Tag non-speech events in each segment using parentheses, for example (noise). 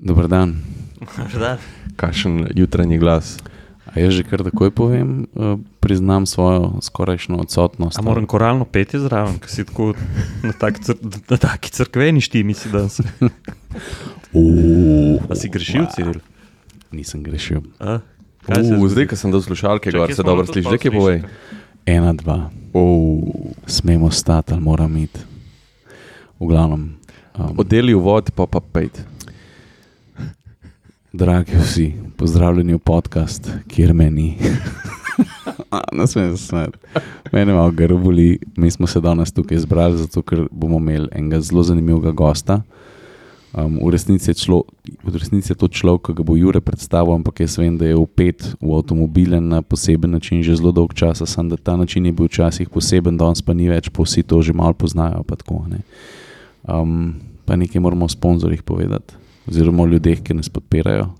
Dober dan. Kakšen jutranji glas. A jaz že kar takoj povem, eh, priznam svojo skorajšno odsotnost. A moram koralno peti zraven, ker si tako na, tak cr na taki crkveni štimi si danes. (laughs) Uuu, A si grešil, Ciril? Nisem grešil. A? Uh, zdaj, ko sem dal slušalke, gor se dobro sliši. sploh Zdaj, kaj povej? Ena, dva, Uh, smemo stati ali moram iti. V glavnem, um, Oddeli uvod, pa pa pejt. Dragi vsi, pozdravljeni v podcast, kjer me ni. (laughs) Ne smem se smeti. Mene malo grbo boli. Mi smo se danes tukaj zbrali, zato ker bomo imeli enega zelo zanimivega gosta. Um, v, resnici člo, v resnici je to človek, ki ga bo Jure predstavil, ampak jaz vem, da je upet v avtomobile na poseben način že zelo dolg čas. Sam da ta način je bil včasih poseben, danes pa ni več, pa vsi to že malo poznajo. Pa, tako, ne. um, pa nekaj moramo o sponzorjih povedati, oziroma o ljudeh, ki nas podpirajo,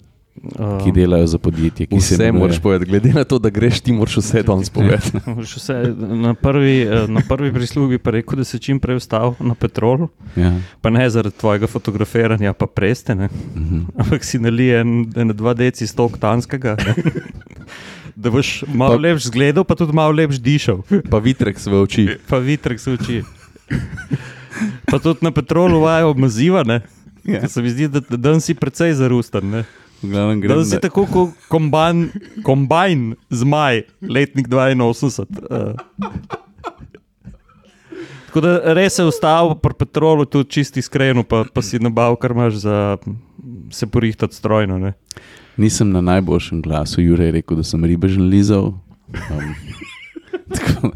ki Um, delajo za podjetje. ki se Vse imenuje- moraš povedati, glede na to, da greš, ti moraš vse (laughs) danes povedati. Vse, na, prvi, eh, na prvi prislugi pa rekel, da se čim prej vstavi na petrol, Ja. pa ne zaradi tvojega fotografiranja, pa preste, ne? Mhm. ampak si nalije en, en dva deci sto oktanskega. ne. Da boš malo Pa- lepš zgledal, pa tudi malo lepš dišal. Pa vitrek v oči. Pa vitrek se uči. Pa tudi na petrolu vajo maziva, ne? Ja. Se mi zdi, da da danes si precej zarusten. Glavnem grem Danes si tako kot kombajn, kombajn zmaj, letnik 82. Uh. Tako da res se ustavil pri petrolu, tudi čisti iskreno, pa, pa si nabav, kar imaš za se porihtati strojno. Ne? Nisem na najboljšem glasu, Jure je rekel, da sem ribežen lizal. Um, (laughs) tako,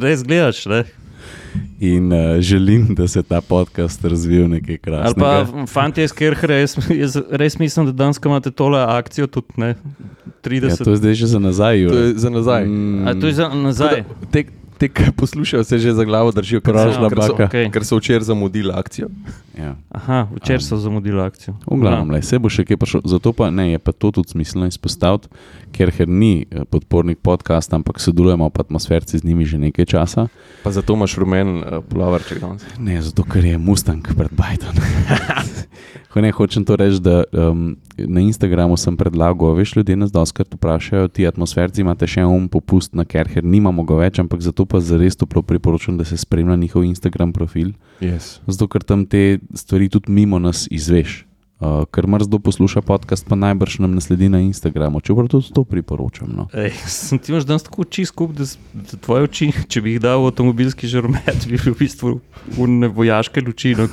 Res gledaš, ne? In uh, želim, da se ta podcast razvije v nekaj Ali krasnega. pa fanti iz Kerhre, jaz, jaz res mislim, da danes imate tole akcijo, tudi ne, ja, 30. to je zdaj že za nazaj, To Jure. je za nazaj. Mm, A to je za nazaj. Te, te ki poslušajo, se že za glavo držijo, ker, so, ker, so, baka. Okej. ker so včeraj zamudili akcijo. ja. Aha, včeraj so zamudili akcijo. V glavnem, le, se bo še kaj prišlo. Zato pa ne, je pa to tudi smiselno izpostaviti, ker Her ni eh, podpornik podcasta, ampak sodelujemo pa atmosferci z njimi že nekaj časa. Pa zato imaš rumen uh, pulavarček danes. Ne, zato ker je Mustang pred Bajtom. Ho, (laughs) ne, hočem to reči, da um, na Instagramu sem predlagal, veš, ljudje nas doskrat vprašajo, ti atmosferci imate še um popust na Kerher, nimamo ga več, ampak zato pa zares toplo priporočam, da se spremlja njihov Instagram profil, Yes. zato ker tam te stvari tudi mimo nas izveš. Uh, ker mrzdo posluša podcast, pa najbrž nam nasledi na Instagramu, čeprav tudi to priporočam. No. Ej, sem ti imaš danes tako oči skupaj, da, da tvoje oči, če bi jih dal v avtomobilski žarmet, bi bil v bistvu une vojaške luči da,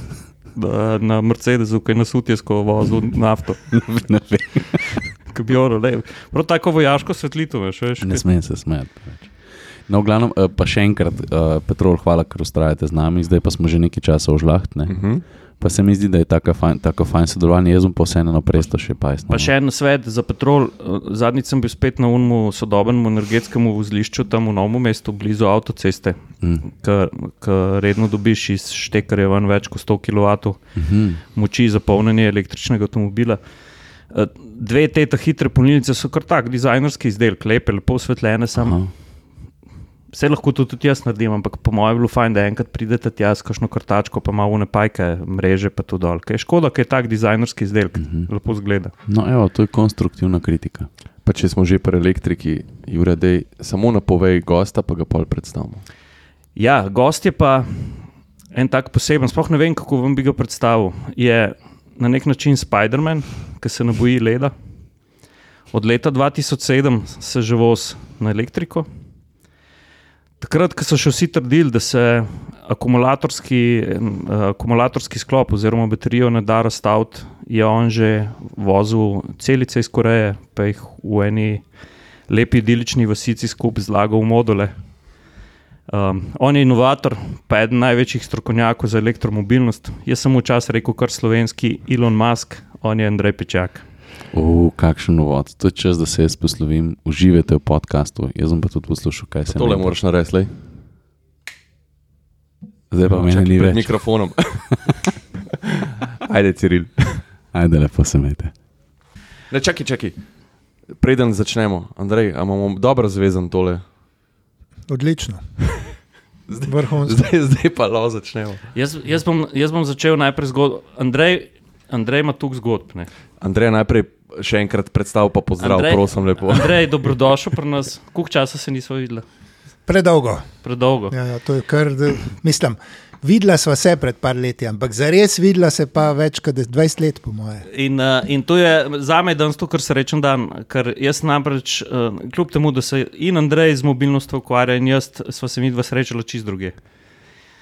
na Mercedesu, ki je na sutjesko vozil nafto. (laughs) ne, vem, (laughs) Ki bi oro, le. Prav tako vojaško svetlito, veš, veš. ne smem se smeti. No, glavnem, uh, pa še enkrat, uh, Petrol, hvala, ker ustrajate z nami, zdaj pa smo že nekaj časa v žlahtne. Uh -huh. Pa se mi zdi, da je tako fajn, tako fajn sodelovanje, jaz bom pa vseeno naprej to še pajsno. Pa še en svet za petrol. Zadnjič sem bil spet na unmu sodobnem energetskem vozlišču, tam v novem mestu, blizu avtoceste, Mm. ki redno dobiš iz štekarja ven več kot 100 kW Mhm. moči za polnjenje električnega avtomobila. Eh, Dve te hitre polnilnice so kar tak, dizajnerski izdelek, lepe, lepo osvetljene. Sam. Vse lahko to tudi jaz naredim, ampak po mojem je bilo fajn, da enkrat pridete tja s kakšno kartačko, pa malo nepajke, mreže pa tu dol. Kaj je škoda, ker je tak dizajnerski izdelek, Mhm. lepo zgleda. No, evo, to je konstruktivna kritika. Pa če smo že pri elektriki, Jure, dej, samo napovej gosta, pa ga pol predstavimo. Ja, gost je pa en tak poseben, sploh ne vem, kako vam bi ga predstavil. Je na nek način Spider-Man, ki se ne boji leda. Od leta 2007 se že vozi na elektriko. Takrat, ko so še vsi trdili, da se akumulatorski, akumulatorski sklop oziroma baterijo ne da razstaviti, je on že vozil celice iz Koreje, pa jih v eni lepi idilični vasici skupaj zlagal v module. Um, on je inovator, pa eden največjih strokovnjakov za elektromobilnost. Jaz sem včasih rekel, kar slovenski Elon Musk, on je Andrej Pečak. O, kakšen uvod, to je čas, da se jaz poslovim. Uživajte v podkastu, jaz bom pa tudi poslušal, kaj se Tole ne moraš narediti, lej. Zdaj pa meni Čakaj, ni pred več. mikrofonom. (laughs) Ajde, Ciril. Ajde, lepo se imejte. Ne, čakaj, čakaj. Preden začnemo, Andrej, a imamo dobro zvezan tole? Odlično. (laughs) Zdaj- Vrhunsko. Zdaj, zdaj pa lo začnemo. Jaz, jaz, bom, jaz bom začel najprej zgodbo. Andrej, Andrej ima tu zgodb. ne. Andrej, najprej še enkrat predstav, pa pozdrav, Andrej- prosim lepo. Andrej, dobrodošel pri nas. Koliko časa se nismo videli? Predolgo. Predolgo. Ja, ja, to je kar, mislim, videla sva se pred par leti, ampak zares videla se pa več kot 20 let, po moje. In, uh, in to je za me danes to, kar srečen dan. Ker jaz namreč, uh, kljub temu, da se in Andrej z mobilnostjo ukvarja, in jaz sva se mi dva srečala čist druge.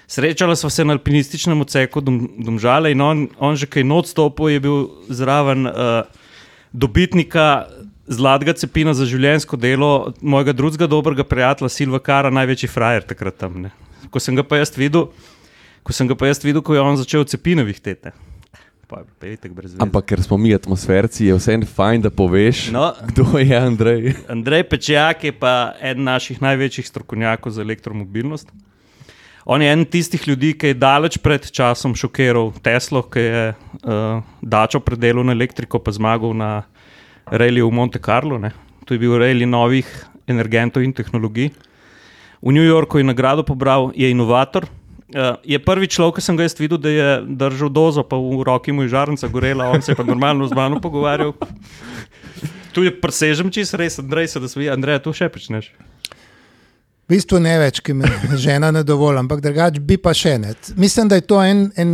Srečala sva se na alpinističnem odseku dom, Domžale in on, on že kaj not stopil, je bil zraven uh, dobitnika zlatega cepina za življenjsko delo, mojega drugega dobrega prijatelja Silva Kara, največji frajer takrat tam. Ne. Ko sem ga pa jaz videl, ko sem ga pa jaz videl, ko je on začel cepine veze. Ampak ker smo mi atmosferci, je vseeno fajn, da poveš, No, kdo je Andrej. Andrej Pečjak je pa eden naših največjih strokovnjakov za elektromobilnost. On je eden tistih ljudi, ki je daleč pred časom šokiral Teslo, ki je uh, dačo predelal na elektriko, pa zmagal na reliju v Monte Carlo. Ne. To je bil relij novih energentov in tehnologij. V New Yorku je nagrado pobral, je inovator. Uh, je prvi človek, ki sem ga videl, da je držal dozo, pa v roki mu je žarnica gorela, on se je pa normalno z mano pogovarjal. Tu je presežem čist res, Andrej, da svi, Andrej, tu še počneš. V bistvu ne več, ki me (laughs) žena ne dovolj, ampak drugače bi pa še ne. Mislim, da je to en, en,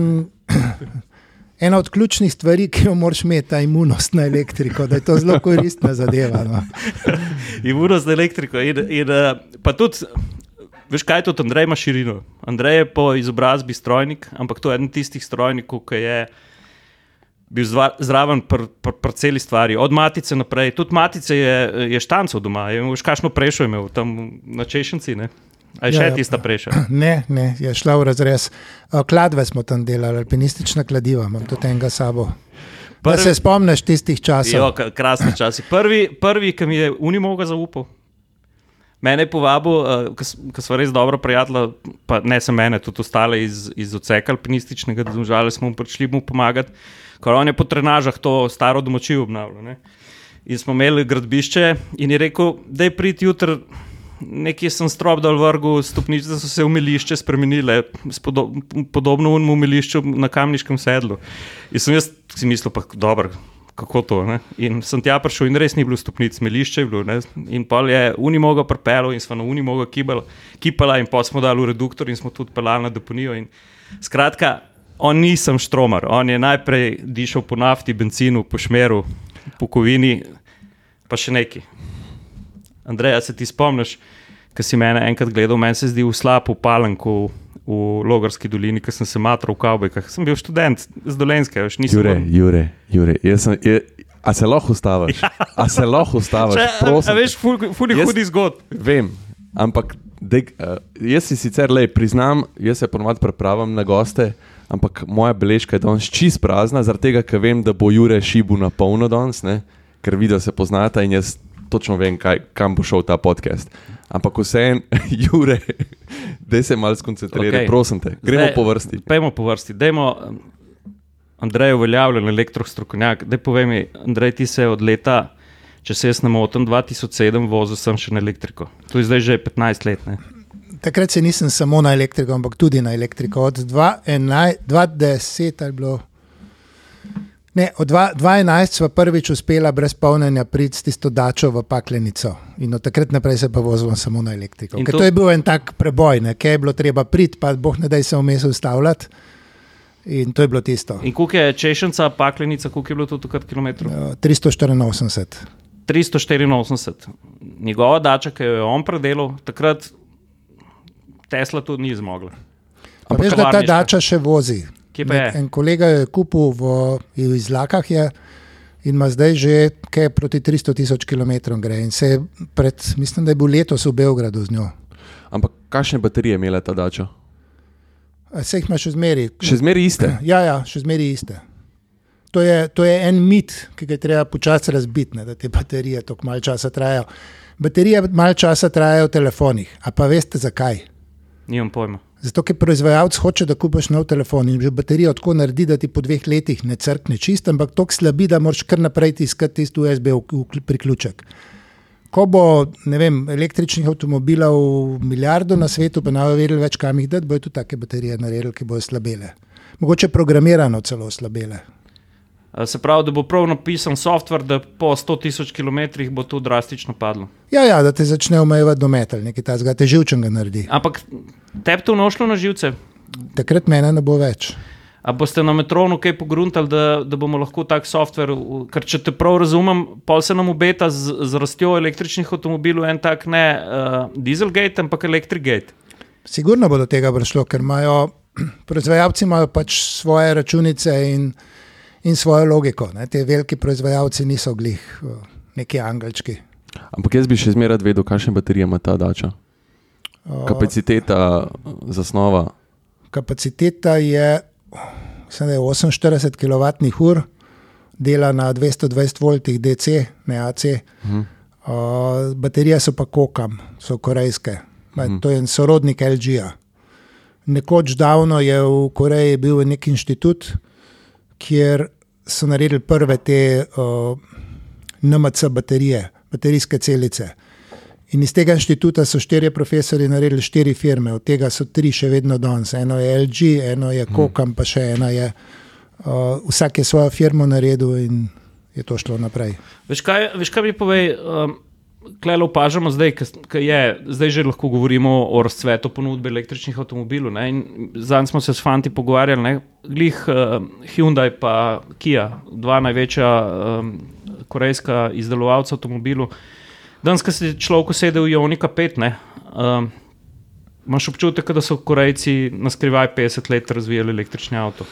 (clears throat) ena od ključnih stvari, ki jo moraš imeti, ta imunost na elektriko, da je to zelo koristna zadeva. No. (laughs) Imunost za elektriko. In, in, uh, pa tudi, veš kaj, tudi Andrej ima širino. Andrej je po izobrazbi strojnik, ampak to je eden tistih strojnikov, ki je bil zraven pri pr, pr celi stvari, od matice naprej. Tudi matice je, je štancov doma, je veš, kakšno prešo imel tam na češenci. Ne? A je Ja, še ja. tista preša? (clears throat) Ne, ne, je šla v razrez. Kladve smo tam delali, alpinistična kladiva, imam tudi enega sabo. Da Prvi- se spomniš tistih časov. Jo, krasni časi. Prvi, prvi ki mi je Unimoga zaupal. Mene je povabil, uh, ker smo res dobro prijatelja, pa ne samo mene, tudi ostale iz, iz odseka alpinističnega, da smo prišli mu pomagati, ker on je po trenažah to staro domačijo obnavljal. ne. In smo imeli gradbišče in je rekel, da je prid jutri. Nekje sem strop dol vrgel, stopnice so se umilišče spremenile, spodo, podobno unmu umilišču na kamniškem sedlu. In sem jaz si mislil, pa dobro, kako to. Ne? In sem tja prišel in res ni bilo stopnic, smelišče je bilo. Ne? In pa je Unimoga prepelo in smo na Unimoga kibala, kipala in pa smo dali v reduktor in smo tudi pelali na deponijo. In skratka, on nisem štromar, on je najprej dišal po nafti, benzinu, po šmeru, po kovini, pa še neki. Andrej, se ti spomniš, ko si mene enkrat gledal, meni se zdi v slapu palanku. V Logarski dolini, ki sem se matral v Kavbojkah, sem bil študent z Dolenske, veš, nisem Jure, bil- Jure, Jure. jaz Sem, je, a se lahko ustaviš? A se lahko ustaviš? Če, a, Prosim a te. veš, ful, ful je Jaz- hudi zgodb. Vem, ampak dej, uh, jaz si sicer le priznam, jaz se ponovadi pripravim na goste, ampak moja beležka je danes čist prazna, zaradi tega, ker vem, da bo Jure šibu na polno danes, ne? ker video se poznata in jaz točno vem, kaj, kam bo šel ta podcast. Ampak vseeno, (laughs) Jure, da se malo skoncentriraj, okay. prosim te, gremo Zdaj- po vrsti. Pejmo po vrsti. Dajmo, um, Andrej, uveljavljen elektrostrokovnjak. Daj povej mi, Andrej, ti se od leta, če se jaz ne motim, 2007 vozil sem še na elektriko. To je zdaj že 15 let. Ne? Takrat se nisem samo na elektriko, ampak tudi na elektriko. Od 2011 2010 ali bilo. Ne, od dva- 2011 smo prvič uspela brez polnjenja priti s tisto dačo v paklenico. In od takrat naprej se pa vozimo samo na elektriko. To- to je bil en tak preboj, ne, kaj je bilo treba priti, pa boh ne daj se vmes ustavljati. In to je bilo tisto. In koliko je češenca, paklenica, koliko je bilo to takrat kilometrov? Eh, 384. 384. Njegova dača, ki jo je on predelal, takrat Tesla tudi ni zmogla. Pa veš, da ta dača še vozi. Kje pa je? En kolega jo je kupil v, iz Lakah je, in ima zdaj že kaj proti 300 tisoč km gre. In se je pred, mislim, da je bil letos v Beogradu z njo. Ampak kakšne baterije je imela ta dača? A Se jih ima še zmeri. Še zmeraj iste. (clears throat) Ja, ja, še zmeri iste. To je, to je en mit, ki ga je treba počasi razbiti, ne, da te baterije tako malo časa trajajo. Baterije malo časa trajajo v telefonih. A pa veste zakaj? Nimam pojma. Zato, ker proizvajalec hoče, da kupiš nov telefon in že baterijo tako naredi, da ti po dveh letih ne crkne čist, ampak tako slabi, da moraš kar naprej tiskati tisti USB priključek. Ko bo vem, električnih avtomobilov milijardo na svetu, pa ne bodo vedeli več, kam jih dati, bojo tudi take baterije naredili, ki bodo slabele. Mogoče programirano celo slabele. Uh, se pravi, da bo prav napisan softver, da po 100 tisoč km bo to drastično padlo. Ja, ja, da te začne omejevati dometelj, nekaj takega, te živčen ga naredi. Ampak tebi to nošlo na živce? Takrat mene ne bo več. A boste na metronu kaj pogruntali, da, da bomo lahko tak softver, ker če te prav razumem, pol se nam obeta z, z rastjo električnih avtomobilov en tak ne uh, Dieselgate, ampak Electrigate. Sigurno bo do tega prišlo, ker imajo (clears throat) proizvajalci imajo pač svoje računice in, in svojo logiko. Ne. Te veliki proizvajalci niso glih eh, neki angelčki. Ampak jaz bi še zmeraj vedel, kakšne baterije ima ta dača. O, Kapaciteta, zasnova. Kapaciteta je, mislim, je 48 kWh, dela na 220 V DC, ne AC. Uh, baterije so pa kokam, so korejske. Ma, Mhm. to je en sorodnik LG-ja. Nekoč davno je v Koreji bil nek inštitut, kjer so naredili prve te uh, NMC baterije, baterijske celice. In iz tega inštituta so štirje profesori naredili štiri firme, od tega so tri še vedno danes. Eno je LG, eno je Kokam, pa še ena je. Uh, vsak je svojo firmo naredil in je to šlo naprej. Veš kaj, veš kaj mi povej? Um, Klej opažamo zdaj, ko je, zdaj že lahko govorimo o razcvetu ponudbe električnih avtomobilov. Zdaj smo se s fanti pogovarjali, glih uh, Hyundai in Kia, dva največja um, korejska izdelovalca avtomobilov. Danes, ko si človek usede v Ionika 5, ne, um, imaš občutek, da so Korejci na skrivaj 50 let razvijali električni avto.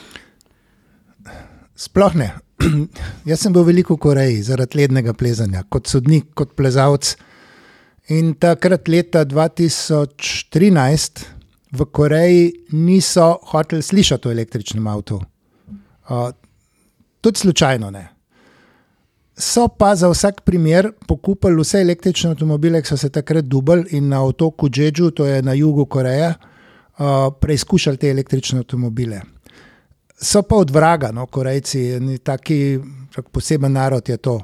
Sploh ne. (clears throat) Jaz sem bil veliko v Koreji zaradi lednega plezanja, kot sodnik, kot plezalec. In takrat, leta 2013, v Koreji niso hoteli slišati o električnem avtu. Uh, tudi slučajno ne. So pa za vsak primer pokupili vse električne avtomobile, ki so se takrat dubali in na otoku Džedžu, to je na jugu Koreje, uh, preizkušali te električne avtomobile so pa od vraga, no, Korejci, taki tak poseben narod je to.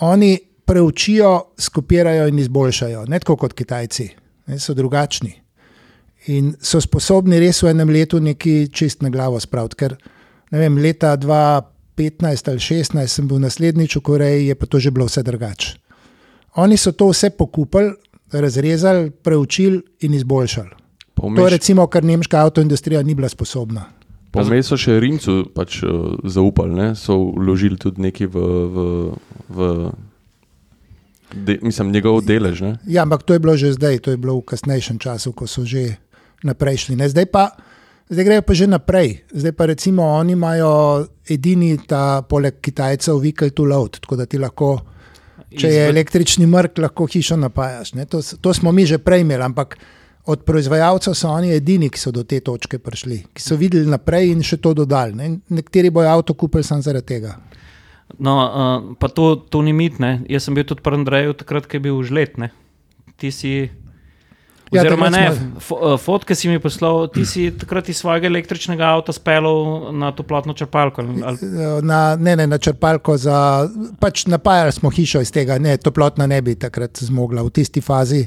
Oni preučijo, skopirajo in izboljšajo, ne tako kot Kitajci, ne, so drugačni. In so sposobni res v enem letu neki čist na glavo spraviti. Ker vem, leta 2015 ali 2016 sem bil naslednjič v Koreji, je pa to že bilo vse drugače. Oni so to vse pokupili, razrezali, preučili in izboljšali. To je recimo, kar nemška avtoindustrija ni bila sposobna. Pomej so še Rimcu pač, uh, zaupali, ne? so vložili tudi nekaj v, v, v de, mislim, njegov delež. Ne? Ja, ampak to je bilo že zdaj, to je bilo v kasnejšem času, ko so že naprej šli. Ne? Zdaj pa. Zdaj grejo pa že naprej. Zdaj pa recimo oni imajo edini ta poleg Kitajcev vehicle to load, tako da ti lahko, če je električni mrk, lahko hišo napajaš. ne. To, to smo mi že prej imeli, ampak od proizvajalcev so oni edini, ki so do te točke prišli, ki so videli naprej in še to dodali. Ne. Nekateri bojo avto kupili samo zaradi tega. No, uh, pa to, to ni mit. Ne? Jaz sem bil tudi pri Andreju, takrat, ko je bil žlet. Ne? Ti si. Ja, Oziroma, takrat ne, smo- uh, fotke si mi poslal, ti si takrat iz svojega električnega avta speljal na toplotno črpalko. ali- ali- Na, ne, ne, na črpalko za. Pač napajali smo hišo iz tega, ne, toplotna ne bi takrat zmogla. V tisti fazi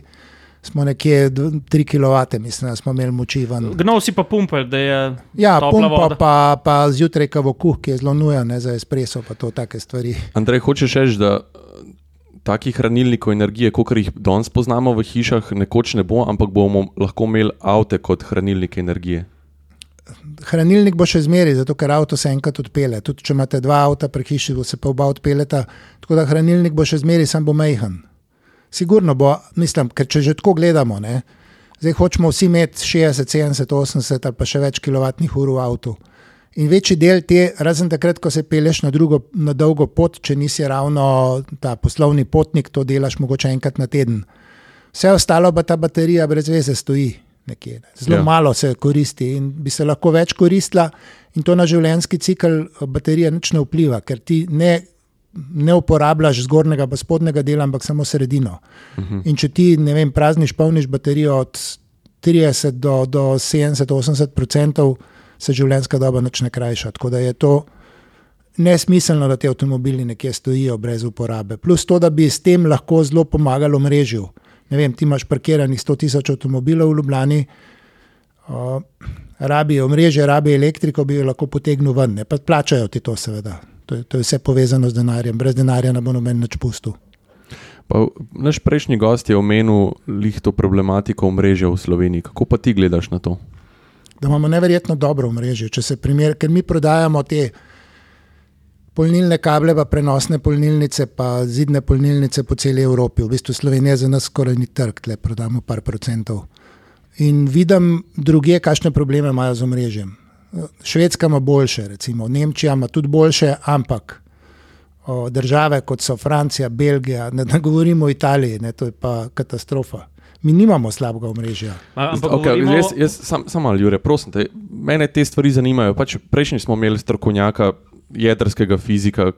smo nekje 3 kW, mislim, da smo imeli moči ven. Gnov si pa pumpel, da je Ja, topla pumpa voda. pa, pa zjutraj kavokuh, ki je zelo nujen ne, za espreso, pa to take stvari. Andrej, hočeš reči, da eh, takih hranilnikov energije, kot jih danes poznamo v hišah, nekoč ne bo, ampak bomo lahko imeli avte kot hranilnike energije. Hranilnik bo še zmeraj, zato ker avto se enkrat odpele. Tudi če imate dva avta pri hiši, bo se pa oba odpeleta. Tako da hranilnik bo še zmeraj, sam bo mehen. Sigurno bo, mislim, ker če že tako gledamo, ne, zdaj hočemo vsi imeti 60, 70, 80 ali pa še več kilovatnih ur v avtu. In večji del te, razen takrat, ko se peleš na, drugo, na dolgo pot, če nisi ravno ta poslovni potnik, to delaš mogoče enkrat na teden. Vse ostalo pa ta baterija brez veze stoji nekje. ne. Zelo Ja. malo se koristi in bi se lahko več koristila, in to na življenjski cikl baterije nič ne vpliva, ker ti ne, ne uporabljaš zgornjega in spodnjega dela, ampak samo sredino. Uh -huh. In če ti, ne vem, prazniš, polniš baterijo od 30 do, do 70-80 odstotkov, se življenjska doba nič ne krajša. Tako da je to nesmiselno, da ti avtomobili nekje stojijo brez uporabe. Plus to, da bi s tem lahko zelo pomagali mrežju. Ne vem, ti imaš parkiranih 100 tisoč avtomobilov v Ljubljani, uh, rabijo mreže, rabijo elektriko, bi jo lahko potegnil ven, ne pa plačajo ti to, seveda. To je, to je vse povezano z denarjem. Brez denarja ne bo noben več pustil. Pa, naš prejšnji gost je omenil lihto problematiko omrežja v Sloveniji. Kako pa ti gledaš na to? Da imamo neverjetno dobro omrežje. Primer, ker mi prodajamo te polnilne kable, pa prenosne polnilnice, pa zidne polnilnice po celi Evropi. V bistvu Slovenija za nas skoraj ni trg, le prodamo par procentov. In vidim druge, kakšne probleme imajo z omrežjem. Švedska ima boljše, recimo Nemčija ima tudi boljše, ampak o, države kot so Francija, Belgija, ne da govorimo o Italiji, ne, to je pa katastrofa. Mi nimamo slabega omrežja. Okay, govorimo... Jaz, jaz samo sam malo, Jure, prosim te, mene te stvari zanimajo. Pač prejšnji smo imeli strokovnjaka jedrskega fizika,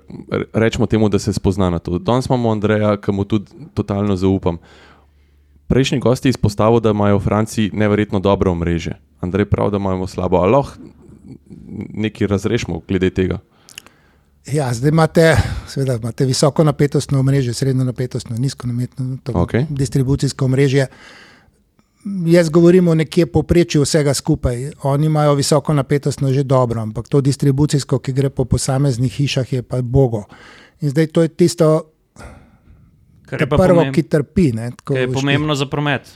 rečemo temu, da se spozna na to. Danes imamo Andreja, ki mu tudi totalno zaupam. Prejšnji gosti je izpostavil, da imajo v Franciji neverjetno dobro omrežje. Andrej pravi, da imamo slabo. Ali lahko nekaj razrešimo glede tega? Ja, zdaj imate, seveda, imate visoko napetostno omrežje, srednjo napetostno, nizko napetostno, okay. distribucijsko omrežje. Jaz govorim o nekje poprečju vsega skupaj. Oni imajo visoko napetostno že dobro, ampak to distribucijsko, ki gre po posameznih hišah, je pa bogo. In zdaj to je tisto, kar je prvo, pomemb... ki trpi. Ne, je pomembno za promet.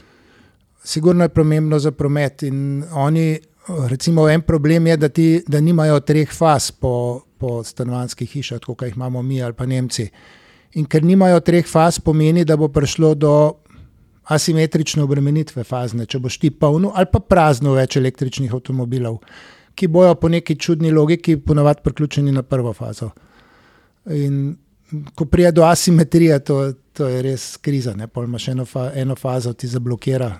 Sigurno je pomembno za promet. In oni, recimo, en problem je, da, ti, da nimajo treh faz po, po stanovanjskih hišah, kot jih imamo mi ali pa Nemci. In ker nimajo treh faz, pomeni, da bo prišlo do asimetrične obremenitve fazne, če boš ti polno ali pa prazno več električnih avtomobilov, ki bojo po neki čudni logiki ponovadi priključeni na prvo fazo. In ko pride do asimetrije, to, to je res kriza. Ne? Pol imaš eno, fa, eno fazo, ti zablokira.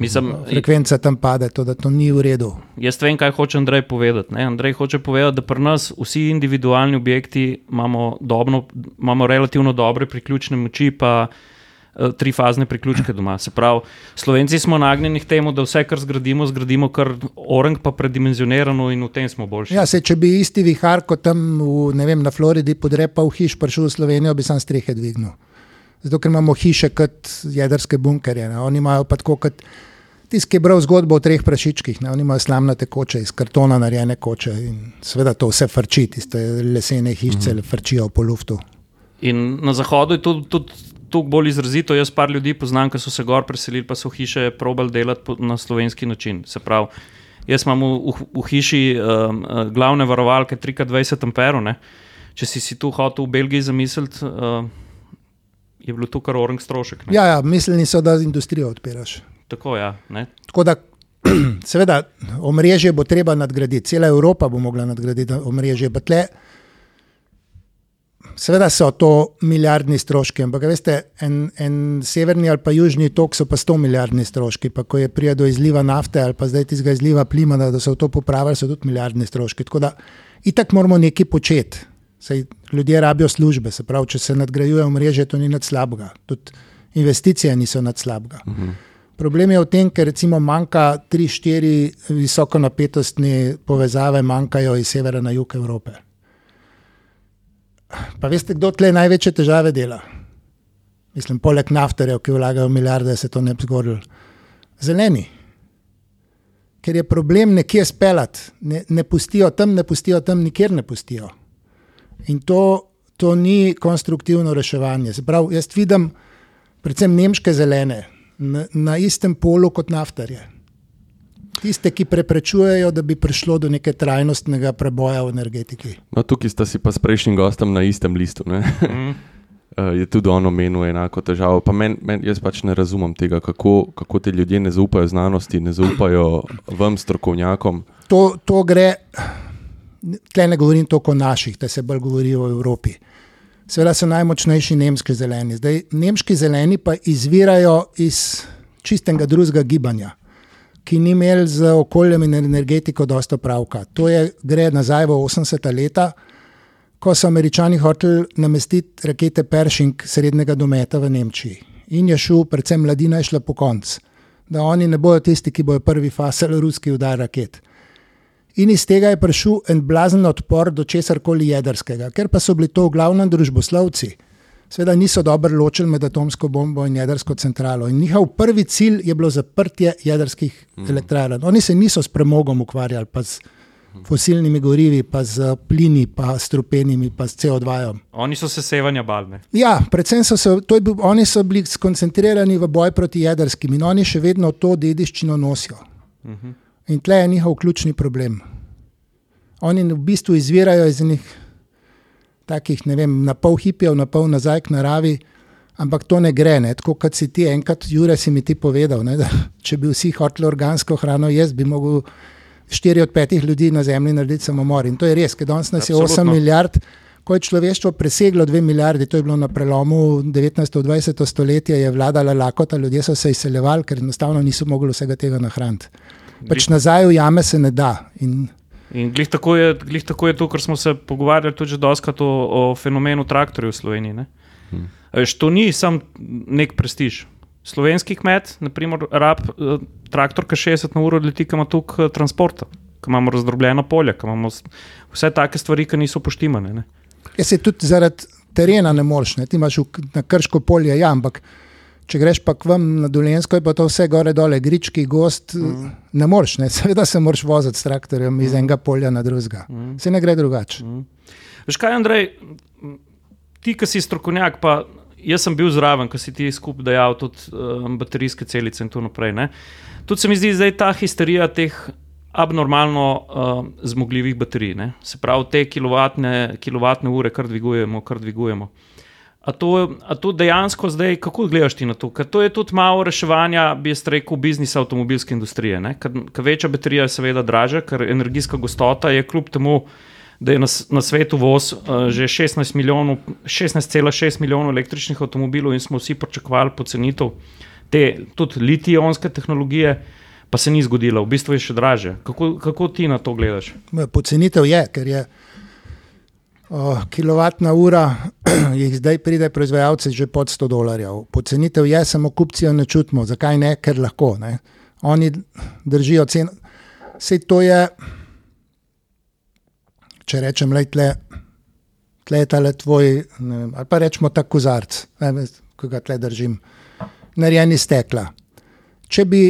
Mislim, Frekvenca tam pade, to, da to ni v redu. Jaz vem, kaj hoče Andrej povedati. Ne? Andrej hoče povedati, da pri nas vsi individualni objekti imamo, dobno, imamo relativno dobre priključne moči, pa uh, trifazne priključke doma. Se pravi, Slovenci smo nagnjeni k temu, da vse, kar zgradimo, zgradimo kar orang, pa predimenzionirano in v tem smo boljši. Ja, se, če bi isti vihar kot tam v, vem, na Floridi podrepal hiš, prišel v Slovenijo, bi sam strehe dvignil. Zato, ker imamo hiše kot jedrske bunkerje. Ne? Oni imajo pa tako kot tisti, ki je bral zgodbo o treh prašičkih. Ne? Oni imajo slamnate koče, iz kartona narejene koče in seveda to vse frči, tiste lesene hišice mhm. frčijo po luftu. In na zahodu je tudi. Tud... Tu bolj izrazito, jaz par ljudi poznam, ki so se gor preselili, pa so hiše probali delati na slovenski način. Se pravi, jaz imam v, v, v hiši um, glavne varovalke 3x20 amperov. Če si, si tu hotel v Belgiji zamisliti, uh, je bilo to kar orang strošek. Ja, ja, mislili so, da industrijo odpiraš. Tako, ja, Tako da, (clears throat) seveda, omrežje bo treba nadgraditi, cela Evropa bo mogla nadgraditi omrežje. Tle, seveda so to milijardni stroški, ampak veste, en, en severni ali pa južni tok so pa sto milijardni stroški. Pa ko je prija do izliva nafte ali pa zdaj tizga izliva plima, da, so to popravili, so tudi milijardni stroški. Tako da, itak moramo nekaj početi. Sej ljudje rabijo službe, se pravi, če se nadgrajuje mreže, to ni nad slabega. Tudi investicije niso nad slabega. Uh mhm. Problem je v tem, ker recimo manjka 3-4 visokonapetostne povezave, manjkajo iz severa na jug Evrope. Pa veste, kdo tle največje težave dela? Mislim, poleg naftarjev, ki vlagajo milijarde, se to ne bi zgodilo. Zeleni. Ker je problem nekje speljati, ne, ne pustijo tam, ne pustijo tam, nikjer ne pustijo. In to, to ni konstruktivno reševanje. Pravi, jaz vidim, predvsem nemške zelene, na, na istem polu kot naftarje. Tiste, ki preprečujejo, da bi prišlo do neke trajnostnega preboja v energetiki. No, tukaj sta si pa s prejšnjim gostom na istem listu. Mm. (laughs) Je tudi ono menilo enako težavo. Pa men, men, jaz pač ne razumem tega, kako, kako ti ljudje ne zaupajo znanosti, ne zaupajo (clears throat) vam, strokovnjakom. To, to gre tle ne govorim toliko o naših, da se bolj govori o Evropi. Seveda so najmočnejši nemški zeleni. Zdaj, nemški zeleni pa izvirajo iz čistega drugega gibanja, ki ni imel z okoljem in energetiko dosta pravka. To je, gre nazaj v 80-ta leta, ko so američani hoteli namestiti rakete Pershing srednjega dometa v Nemčiji. In je šel, predvsem mladina je šla po koncu, da oni ne bodo tisti, ki bodo prvi fasali ruski udar raket. In iz tega je prišel en blazen odpor do česar koli jedrskega, ker pa so bili to v glavnem družboslovci. Sveda niso dobro ločili med atomsko bombo in jedrsko centralo. In njihov prvi cilj je bilo zaprtje jedrskih mm. elektrarn. Oni se niso s premogom ukvarjali, pa z fosilnimi gorivi, pa z plini, pa s strupenimi, pa s CO2. -om. Oni so se sevanja balne. Ja, predvsem so se, to je bil, oni so bili skoncentrirani v boj proti jedrskim in oni še vedno to dediščino nosijo. In tle je njihov ključni problem. Oni v bistvu izvirajo iz enih takih, ne vem, na pol hipijev, na pol nazaj k naravi, ampak to ne gre. Ne? Tako kot si ti enkrat, Jure, si mi ti povedal, ne? da (laughs) če bi vsi hoteli organsko hrano jesti, bi mogel štiri od petih ljudi na Zemlji narediti samomor. In to je res, ker danes nas je 8 Absolutno. milijard. Ko je človeštvo preseglo 2 milijarde, to je bilo na prelomu 19-20 stoletja, je vladala lakota, ljudje so se izseljevali, ker enostavno niso mogli vsega tega nahraniti. Pač nazaj v jame se ne da. In In glih tako, je, glih tako je to, kar smo se pogovarjali tudi že doskrat o, o fenomenu traktorjev v Sloveniji. Ne? Hmm. Veš, to ni sam nek prestiž. Slovenski kmet, naprimer, rab eh, traktor, ki 60 na uro leti, ki ima tukaj eh, transporta, ki imamo razdrobljena polja, ki imamo vse take stvari, ki niso poštimane. Ne? jaz se tudi zaradi terena ne moreš. Ne? Ti imaš v, na krško polje, ja, ampak če greš pa k vam na Dolensko, je pa to vse gore dole, grički, gost, mm. ne moreš. Ne? (laughs) Seveda se moraš voziti s traktorjem iz enega polja na drugega. Mm. Se ne gre drugače. Mm. Veš kaj, Andrej, ti, ki si strokovnjak, pa jaz sem bil zraven, ko si ti skupaj dejal tudi um, baterijske celice in tako naprej. Ne? Tudi se mi zdi zdaj ta histerija teh abnormalno um, zmogljivih baterij. Ne? Se pravi, te kilovatne, kilovatne ure, kar dvigujemo, kar dvigujemo. A to, a to dejansko zdaj, kako gledaš ti na to? Ker to je tudi malo reševanja, bi jaz rekel, biznisa avtomobilske industrije. Ker ker večja baterija je seveda dražja, ker energijska gostota je kljub temu, da je na, na svetu voz uh, že 16 milijonov, 16,6 milijonov električnih avtomobilov in smo vsi pričakovali pocenitev te tudi litij-ionske tehnologije, pa se ni zgodilo, v bistvu je še dražje. Kako, kako ti na to gledaš? Pocenitev je, ker je o, kilovatna ura, (clears throat) jih zdaj pride proizvajalce že pod 100 dolarjev. Pocenitev je, samo kupci jo ne čutimo. Zakaj ne? Ker lahko. Ne? Oni držijo ceno. Vse to je, če rečem, le tle, tle je tale tvoj, vem, ali pa rečemo ta kozarc, ne ki ga tle držim, narejen iz stekla. Če bi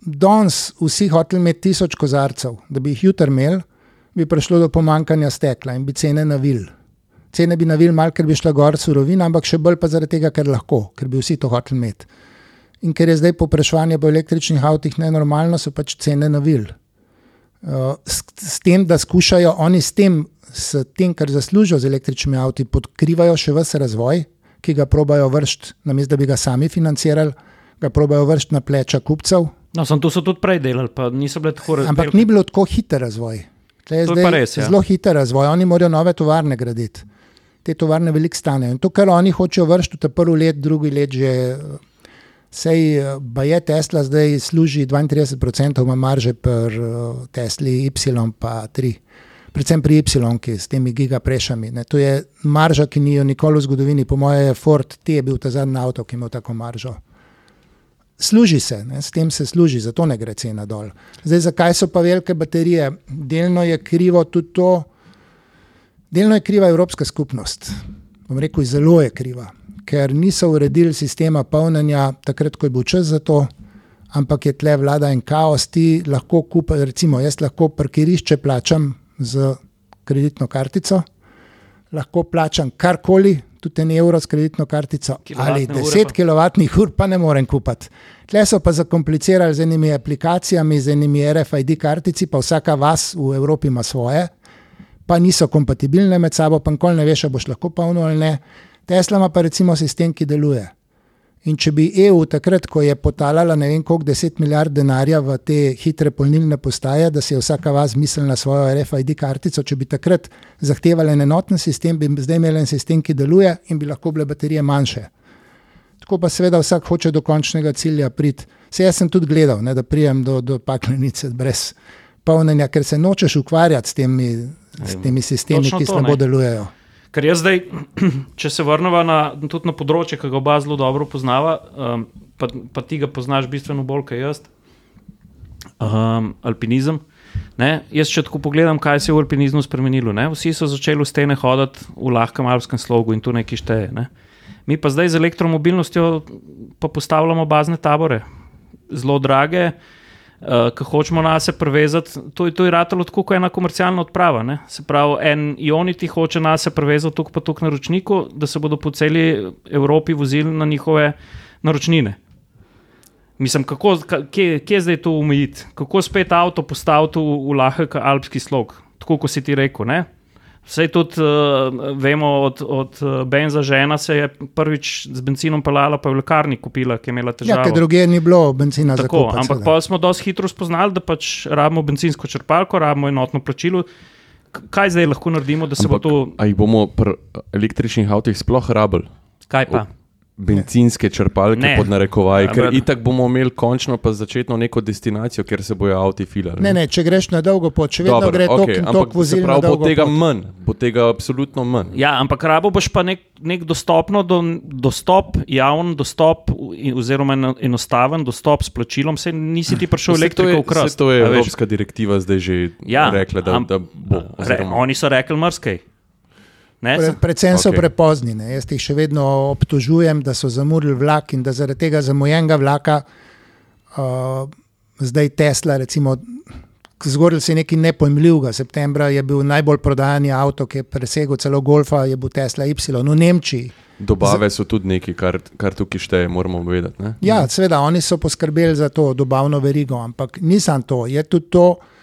danes vsi hoteli imeti tisoč kozarcev, da bi jih jutri imeli, bi prišlo do pomankanja stekla in bi cene navil. Cene bi navil malo, ker bi šla gor surovina, ampak še bolj pa zaradi tega, ker lahko, ker bi vsi to hoteli imeti. In ker je zdaj popraševanje po električnih avtih nenormalno, so pač cene navil. Uh, s, s tem, da skušajo oni s tem, s tem, kar zaslužijo z električnimi avti, podkrivajo še vse razvoj, ki ga probajo vršiti, namesto da bi ga sami financirali, ga probajo vršiti na pleča kupcev, No, sem to so tudi prej delali, pa niso bile tako razvite. Ampak ni bilo tako hiter razvoj. Tle je To je zdaj pa res, ja. Zelo hiter razvoj. Oni morajo nove tovarne graditi. Te tovarne veliko stanejo. In to, kar oni hočejo vršiti, ta prvi let, drugi let že. Sej, je Tesla zdaj služi 32% ima marže pri Tesli Y pa 3. Predvsem pri Y, ki s temi gigaprešami. Ne. To je marža, ki ni jo nikoli v zgodovini. Po mojem je Ford T je bil ta zadnji avto, ki ima tako maržo. Služi se, ne, s tem se služi, zato ne gre cena dol. Zdaj, zakaj so pa velike baterije? Delno je krivo tudi to, delno je kriva Evropska skupnost. Bom rekel, zelo je kriva, ker niso uredili sistema polnjenja takrat, ko je bil čas za to, ampak je tle vlada en kaos. Ti lahko kupiš, recimo, jaz lahko parkirišče plačam z kreditno kartico, lahko plačam karkoli, tudi en evro s kreditno kartico Kilovatne ali ure 10 pa. kilovatnih ur, pa ne morem kupiti. Tle so pa zakomplicirali z enimi aplikacijami, z enimi RFID kartici, pa vsaka vas v Evropi ima svoje, pa niso kompatibilne med sabo, pa nikoli ne veš, ali boš lahko polno ali ne. Tesla ima pa recimo sistem, ki deluje. In če bi EU takrat, ko je potalala ne vem koliko deset milijard denarja v te hitre polnilne postaje, da si je vsaka vas mislila svojo RFID kartico, če bi takrat zahtevali en enoten sistem, bi zdaj imeli en sistem, ki deluje in bi lahko bile baterije manjše. Tako pa seveda vsak hoče do končnega cilja priti. Se jaz sem tudi gledal, ne, da prijem do, do paklenice brez polnjenja, ker se nočeš ukvarjati s temi, s temi sistemi, Točno ki to, slabo ne. delujejo. Ker jaz zdaj, (clears throat) če se vrnemo na, tudi na področje, ki ga oba zelo dobro poznava, um, pa, pa ti ga poznaš bistveno bolj kot jaz, um, alpinizem. Ne? Jaz, če tako pogledam, kaj se je v alpinizmu spremenilo. Ne? Vsi so začeli v stene hoditi v lahkem alpskem slogu in tu nekaj šteje. Ne? Mi pa zdaj z elektromobilnostjo pa postavljamo bazne tabore, zelo drage. Uh, ki hočemo na sebe prevezati, to, to je ratalo tako kot ena komercialna odprava. Ne? Se pravi, en Ioniti hoče na sebe prevezati tukaj pa tukaj naročniku, da se bodo po celi Evropi vozili na njihove naročnine. Mislim, kako, ka- kje, kje zdaj to umejiti? Kako spet avto postaviti v, v lahek alpski slog, tako kot si ti rekel. Ne? Vse tudi uh, vemo, od, od uh, Benza žena se je prvič z benzinom pelala, pa je v lekarni kupila, ki je imela Ja, težave. ker druge ni bilo benzina za Tako, kupiti, ampak pa smo dosti hitro spoznali, da pač rabimo benzinsko črpalko, rabimo enotno plačilo. Kaj zdaj lahko naredimo, da se Ampak, bo to. A jih bomo pri električnih avtoih sploh rabili? Kaj pa? Benzinske črpalke Ne. pod narekovaji, Ja, ker brother. itak bomo imeli končno pa začetno neko destinacijo, kjer se bojo avti filali. Ne, ne, če greš na dolgo pot, še vedno Dobro, gre tok okej, in tok vozil na pravi, bo dolgo tega pot. manj, bo tega absolutno manj. Ja, ampak rabo boš pa nek, nek dostopno, do, dostop, javen dostop, oziroma eno- enostaven dostop s plačilom. Se nisi ti prišel (laughs) to elektriko je, v kras. saj to je Evropska direktiva zdaj že Ja, rekla, da, am- da bo. Re, oziroma- oni so rekli mrskej. Ne, Pre, se- predvsem so Okej. prepozni. Ne. Jaz jih še vedno obtožujem, da so zamudili vlak in da zaradi tega zamujenega vlaka uh, zdaj Tesla, recimo, zgodil se je nekaj nepojmljivega. Septembra je bil najbolj prodajani avto, ki je presegel celo Golfa, je bil Tesla Y v Nemčiji. Dobave so tudi nekaj, kar, kar tukaj šteje, moramo vedeti. Ne? Ja, seveda, oni so poskrbeli za to dobavno verigo, ampak nisem to. Je tudi to, da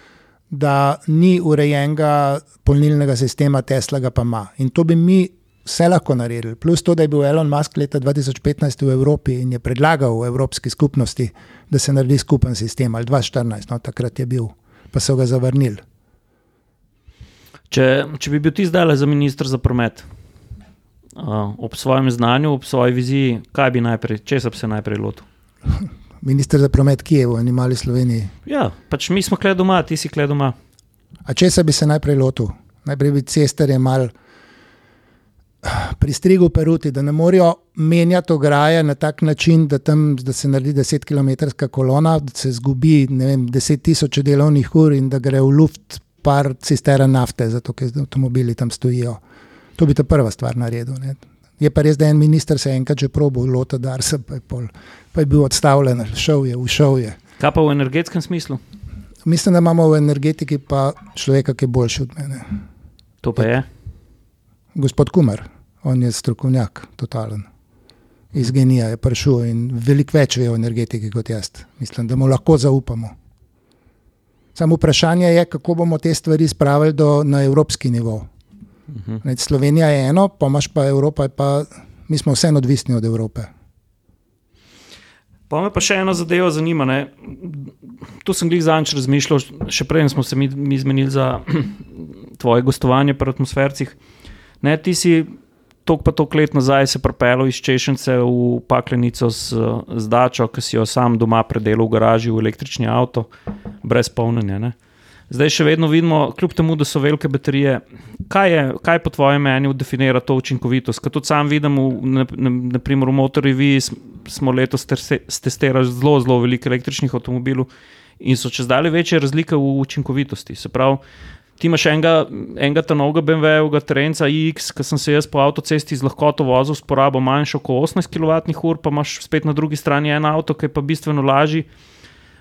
ni urejenega polnilnega sistema, Tesla ga pa ima. In to bi mi vse lahko naredili. Plus to, da je bil Elon Musk leta 2015 v Evropi in je predlagal v Evropski skupnosti, da se naredi skupen sistem, ali 2014, no, takrat je bil, pa so ga zavrnili. Če, če bi bil ti zdaj za ministr za promet, uh, ob svojem znanju, ob svoji viziji, kaj bi najprej, česa bi se najprej lotil? (laughs) Ministr za promet Kijev, oni mali Sloveniji. Ja, pač mi smo kle doma, ti si kle doma. A česa bi se najprej lotil? Najprej bi cestarje mal pristrigel peruti, da ne morejo menjati ograje na tak način, da, tam, da se naredi 10 km kolona, da se zgubi vem, 10 tisoč delovnih ur in da gre v luft par cistern nafte, zato ker avtomobili tam stojijo. To bi ta prva stvar naredil. Ne. Je pa res, da je en minister se je enkrat že probil lota Darsa, pa je, pol, pa je bil odstavljen, šel je, ušel je. Kaj pa v energetskem smislu? Mislim, da imamo v energetiki pa človeka, ki je boljši od mene. To pa je. Gospod Kumer, on je strokovnjak, totalen. Iz genija je prišel in veliko več ve o energetiki kot jaz. Mislim, da mu lahko zaupamo. Samo vprašanje je, kako bomo te stvari spravili do, na evropski nivo. Uh -huh. Slovenija je eno, pa imaš pa Evropa, pa mi smo vseeno odvisni od Evrope. Pa me pa še ena zadeva zanima. Ne? To sem glih zadnjič razmišljal, še prej smo se mi, mi zmenili za (clears throat) tvoje gostovanje pri atmosfercih. Ne, ti si tok pa tok let nazaj se propel iz Češence v paklenico z, z dačo, ki si jo sam doma predelal v garaži v električni avto, brez polnjenja. Ne? Zdaj še vedno vidimo, kljub temu, da so velike baterije, kaj, je, kaj po tvojem mnenju definira to učinkovitost? Ker tudi sam vidim, v, na, na, naprimer v Motorji smo letos testirali zelo, zelo veliko električnih avtomobilov in so čez dalje večje razlike v učinkovitosti. Se pravi, ti imaš enega, enega ta novega BMW-ovega terenca iX, ki sem se jaz po avtocesti z lahkoto vozil s porabo manjšo kot 18 kWh, pa imaš spet na drugi strani en avto, ki je pa bistveno lažji.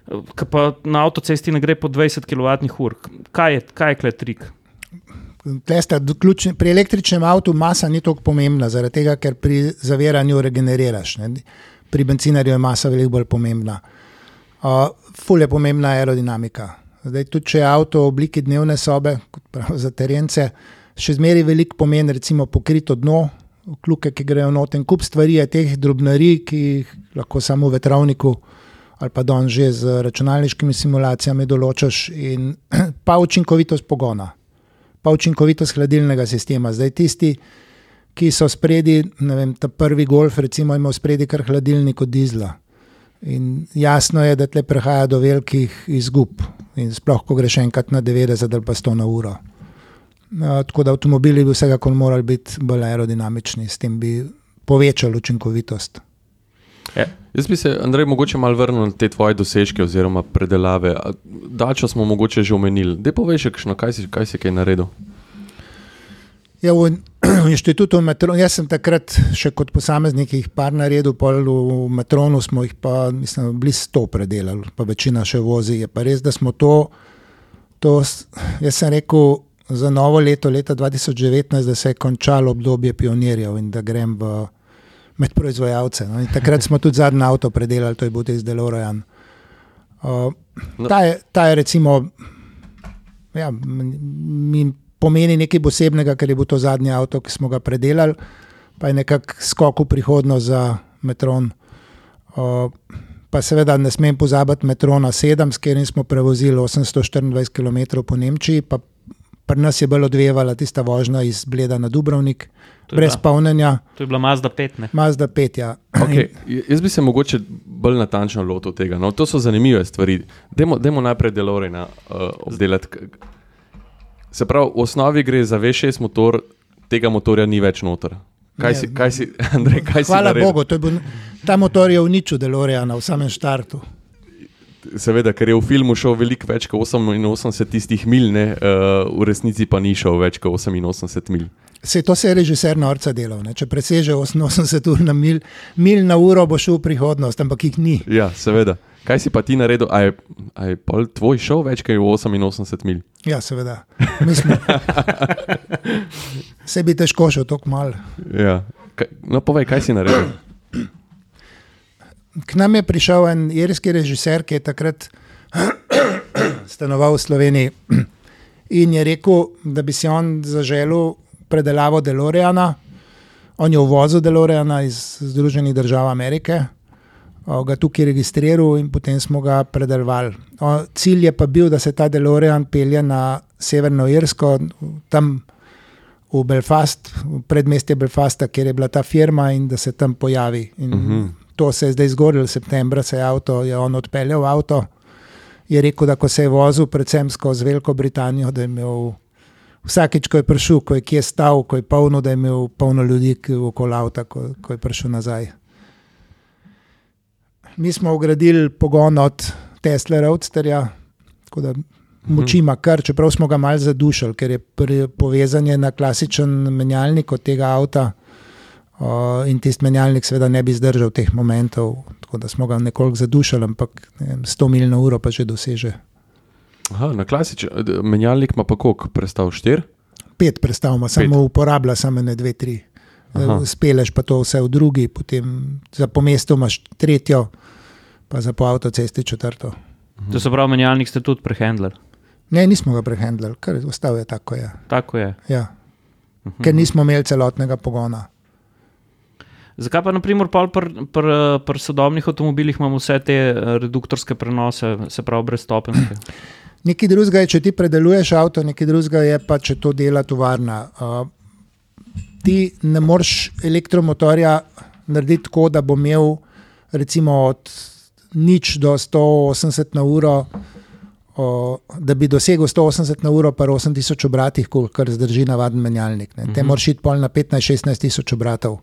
Ki pa na avtocesti ne gre po 20 kWh. Kaj je, kaj je kle trik? Tlesta, ključni, pri električnem avtu masa ni tako pomembna, zaradi tega, ker pri zaviranju regeneriraš. Ne? Pri bencinarju je masa veliko bolj pomembna. Uh, ful je pomembna aerodinamika. Zdaj, tudi če je avto v obliki dnevne sobe, kot pravijo za terence, še zmeraj veliko pomeni, recimo, pokrito dno, kljuke, ki grejo noter, kup stvari teh drobnarij, ki jih lahko samo v vetrovniku ali pa don že z računalniškimi simulacijami določaš, in (clears throat) pa učinkovitost pogona pa učinkovitost hladilnega sistema. Zdaj tisti, ki so spredi, ne vem, ta prvi golf, recimo, ima spredi kar hladilnik od dizla. In jasno je, da tle prihaja do velikih izgub. In sploh, ko greš enkrat na 90 ali pa 100 na uro. Uh, tako da avtomobili bi vsekakor morali biti bolj aerodinamični, s tem bi povečali učinkovitost. Jaz bi se, Andrej, mogoče malo vrnil na te tvoje dosežke oziroma predelave. Dačo smo mogoče že omenili. Dej povej še, kakšno, kaj si, kaj si kaj naredil. Ja, v, (clears throat) v inštitutu Metron, jaz sem takrat še kot posameznik jih par naredil, pol v Metronu smo jih pa, mislim, bili sto predelali, pa večina še vozi. Je pa res, da smo to, to jaz sem rekel za novo leto, leta 2019, da se je končalo obdobje pionirjev in da grem v, med proizvajalce. No. In takrat smo tudi zadnji avto predelali, to je bil tisti Delorean. Uh, No. ta, je, ta je recimo, ja, mi pomeni nekaj posebnega, ker je bil to zadnji avto, ki smo ga predelali, pa je nekako skok v prihodnost za Metron. Uh, pa seveda ne smem pozabiti Metrona 7, s katerim smo prevozili 824 km po Nemčiji, pa pri nas je bolj odvevala tista vožnja iz Bleda na Dubrovnik, brez bila- polnjenja, To je bila Mazda 5. Ne? Mazda 5. Ja. Okay. Jaz bi se mogoče bolj natančno lotil tega. No, to so zanimive stvari. Dajmo, dajmo najprej Delorena uh, obdelati. K- Se pravi, v osnovi gre za V6 motor, tega motorja ni več noter. Kaj Ne, si, kaj si, (laughs) Andrej, kaj si Hvala naredil? Bogu, to je bil, ta motor je uničil Deloreana v samem štartu. Seveda, ker je v filmu šel veliko več kot 88 tistih mil, ne, uh, v resnici pa ni šel več kot 88 mil. Se to se je režiser norca delal. Ne? Če preseže 88 ur na mil, mil na uro, bo šel v prihodnost, ampak jih ni. Ja, seveda. Kaj si pa ti naredil? A je, a je pol tvoj šel več kot 88 mil? Ja, seveda. Mislim, (laughs) se bi težko šel tako mal. Ja. Kaj, no, povej, kaj si naredil? (clears throat) K nam je prišel en irski režiser, ki je takrat (clears throat) stanoval v Sloveniji (clears throat) in je rekel, da bi si on zaželel predelavo Deloreana. On je uvozil Deloreana iz Združenih držav Amerike, ga tukaj registriral in potem smo ga predelovali. Cilj je pa bil, da se ta Delorean pelje na Severno Irsko, tam v Belfast, v predmestje Belfasta, kjer je bila ta firma in da se tam pojavi. In uh -huh. To se je zdaj zgodilo, septembra se je, avto, je on odpeljal avto. Je rekel, da ko se je vozil, predvsem skozi Veliko Britanijo, da je imel vsakeč, ko je prišel, ko je kje stal, ko je polno, da je imel polno ljudi okoli avta, ko, ko je prišel nazaj. Mi smo ugradili pogon od Tesla Roadsterja, tako da moči ima kar, čeprav smo ga malce zadušili, ker je pri- povezan je na klasičen menjalnik od tega avta. Uh, in tisti menjalnik, seveda, ne bi zdržal teh momentov, tako da smo ga nekoliko zadušili, ampak ne vem, 100 mil na uro pa že doseže. Aha, na klasičen d- menjalnik ima pa koliko, prestal 4? Pet predstavljamo, samo uporablja samo ne dve, tri. Aha. Speleš pa to vse v drugi, potem za pomesto imaš tretjo, pa za po avtocesti četrto. To se pravi, menjalnik ste tudi prehendlali. Ne, nismo ga prehendlali, ker ostal je tako. Je. Tako je. Ja. Ker nismo imeli celotnega pogona. Zakaj pa, naprimer, pri pr, pr, pr sodobnih avtomobilih imamo vse te eh, reduktorske prenose, se pravi, brezstopenske? (clears throat) Nekaj drugega je, če ti predeluješ avto, nekaj drugega je pa, če to dela tovarna. Uh, ti ne moreš elektromotorja narediti tako, da bo imel recimo od nič do 180 na uro, uh, da bi dosegel 180 na uro, pa 8000 obratih, kar zdrži navaden menjalnik. Ne. Te moraš iti pol na 15-16 tisoč obratov.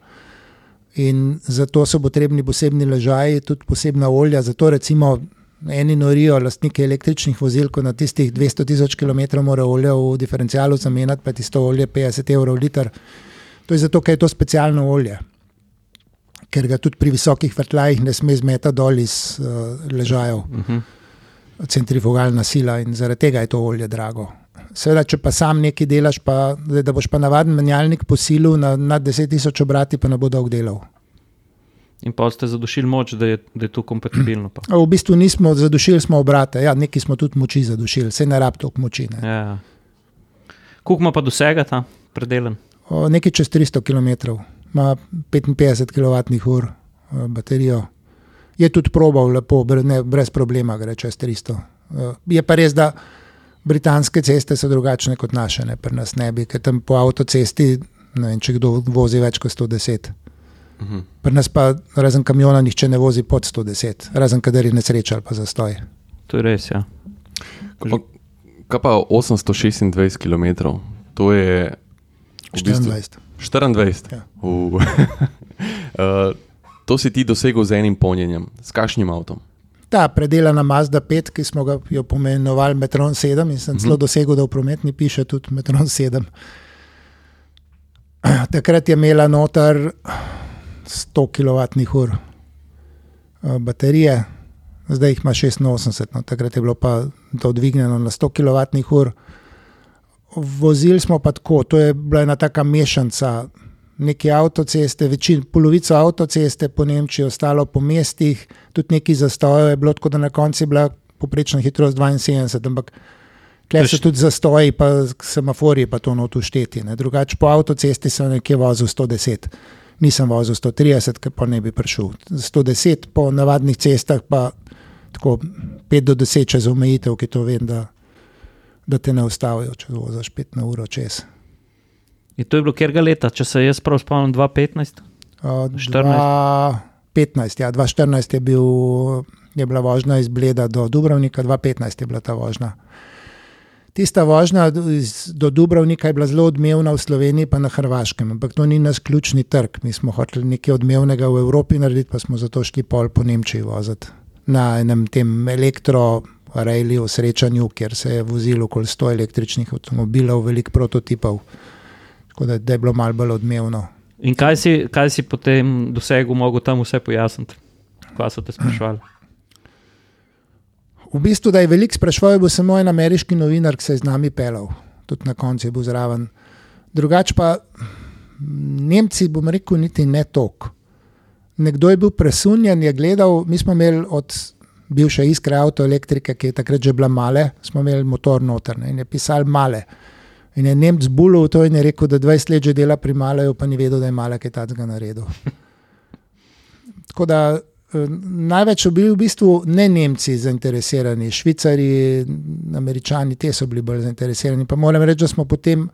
In zato so potrebni posebni ležaji, tudi posebna olja. Zato recimo eni norijo lastnike električnih vozil, ko na tistih 200 tisoč km mora olje v diferencialu zamenjati, pa tisto olje 50 evrov liter. To je zato, ker je to specialno olje. Ker ga tudi pri visokih vrtljajih ne sme zmetati dol iz uh, ležajev, uh -huh. centrifugalna sila in zaradi tega je to olje drago. Seveda, če pa sam nekaj delaš, pa, da boš pa navaden menjalnik posilil na nad 10 tisoč obrati, pa ne bo dolg delal. In pa ste zadušili moč, da je, da je to kompatibilno. Pa. V bistvu nismo zadušili, smo obrate. Ja, nekaj smo tudi moči zadušili, se ne rab toliko moči. Ne. Ja. Koliko ima pa dosega ta predelen? O, nekaj čez 300 km, ima 55 kWh baterijo. Je tudi probal lepo, ne, brez problema gre čez 300. O, Je pa res, da britanske ceste so drugačne kot naše, ne pri nas ne bi, ker tam po avtocesti, ne vem, če kdo vozi več kot 110. Mhm. Pri nas pa razen kamiona nihče ne vozi pod 110, razen kadar je nesreča ali pa zastoj. To je res, ja. Kaj pa, kaj pa 826 km? To je v bistvu 24. 24. Ja. Uh. (laughs) uh, to si ti dosegel z enim polnjenjem, s kakšnim avtom? Ta predelana Mazda 5, ki smo ga jo pomenovali Metron 7 in sem celo dosegel, da v prometni piše tudi Metron 7. (clears throat) takrat je imela noter 100 kWh eh, baterije, zdaj jih ima 86, no, takrat je bilo pa to dvignjeno na 100 kWh. Vozili smo pa tako, to je bila ena taka mešanica, neke avtoceste, večin, polovico avtoceste po Nemčiji, ostalo po mestih, tudi neki zastoje je bilo, tako da na koncu je bila poprečna hitrost 72, ampak Tukaj so tudi zastoji, pa semafori, pa to noto šteti. Drugače po avtocesti sem nekje vozil 110, nisem vozil 130, ker pa ne bi prišel. 110 po navadnih cestah, pa tako 5 do 10 čez omejitev, ki to vem, da, da te ne ustavijo, če voziš 5 na uro čez. In to je bilo kjerga leta, če se jaz prav spomnim, 2015? Uh, 2015, ja, 2014 je, bil, je bila vožnja iz Bleda do Dubrovnika, 2015 je bila ta vožnja. Tista vožnja do Dubrovnika je bila zelo odmevna v Sloveniji, pa na Hrvaškem, ampak to ni naš ključni trg. Mi smo hoteli nekaj odmevnega v Evropi narediti, pa smo zato šli pol po Nemčiji voziti. Na enem tem elektroreili v srečanju, kjer se je vozilo okoli 100 električnih avtomobilov, veliko prototipov, tako da, da je bilo malo bolj odmevno. In kaj si, kaj si potem dosegel, mogo tam vse pojasniti? Kaj so te sprašvali? V bistvu, da je veliko sprašval, bo samo en ameriški novinar, ki se je z nami pelal, tudi na koncu je bil zraven. Drugače pa Nemci, bom rekel, niti ne tok. Nekdo je bil presunjen, je gledal, mi smo imeli od bivše iskre avtoelektrike, ki je takrat že bila male, smo imeli motor notrne in je pisal male. In je Nemc bulil to in je rekel, da 20 let že dela pri maleju, pa ni vedel, da je male kaj takega naredil. (laughs) Tako da največ so bili v bistvu ne Nemci zainteresirani, Švicari, Američani, te so bili bolj zainteresirani. Pa moram reči, da smo potem,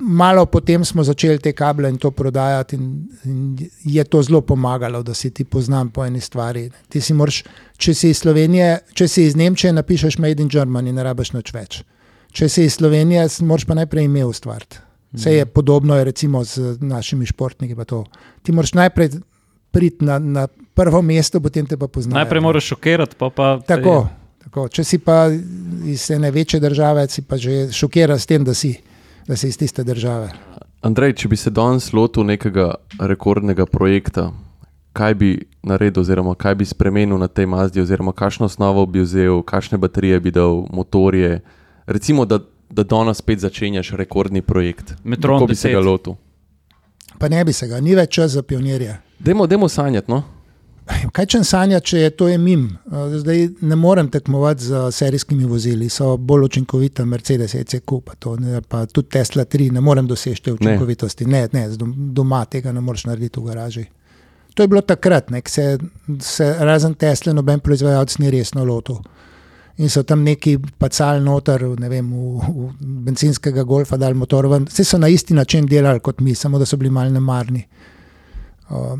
malo potem smo začeli te kable in to prodajati, in, in je to zelo pomagalo, da si ti poznam po eni stvari. Moraš, če si iz Slovenije, če si iz Nemčije, napišeš Made in Germany, ne rabiš nič več. Če si iz Slovenije, moraš pa najprej ime ustvariti. Vse je podobno, je recimo z našimi športniki. Ti moraš najprej priti na, na prvo mesto, potem te pa poznaš. Najprej moraš šokirati, pa pa. Tako, tako. Če si pa iz ene večje države, si pa že šokiran s tem, da si, da si iz tiste države. Andrej, če bi se danes lotil nekega rekordnega projekta, kaj bi naredil, oziroma kaj bi spremenil na tej mazdi, oziroma kakšno osnovo bi vzel, kakšne baterije bi dal, motorje. Recimo, da, da danes spet začenjaš rekordni projekt. Metron Kako bi 10. se ga lotil? Pa ne bi se ga, ni več čas za pionirje. Demo, demo sanjati. No? Kaj če sanja, če je to mim? Zdaj ne morem tekmovati z serijskimi vozili, so bolj učinkovita Mercedes, ECQ, pa, to, ne, pa tudi Tesla 3, ne morem doseči te učinkovitosti. Ne, ne, ne doma tega ne moreš narediti v garaži. To je bilo takrat, nek se, se razen Tesla noben proizvajalec ni resno lotil. In so tam neki pacali noter, ne vem, v, v benzinskega golfa dal motor. Vse so na isti način delali kot mi, samo da so bili malce nemarni. Uh,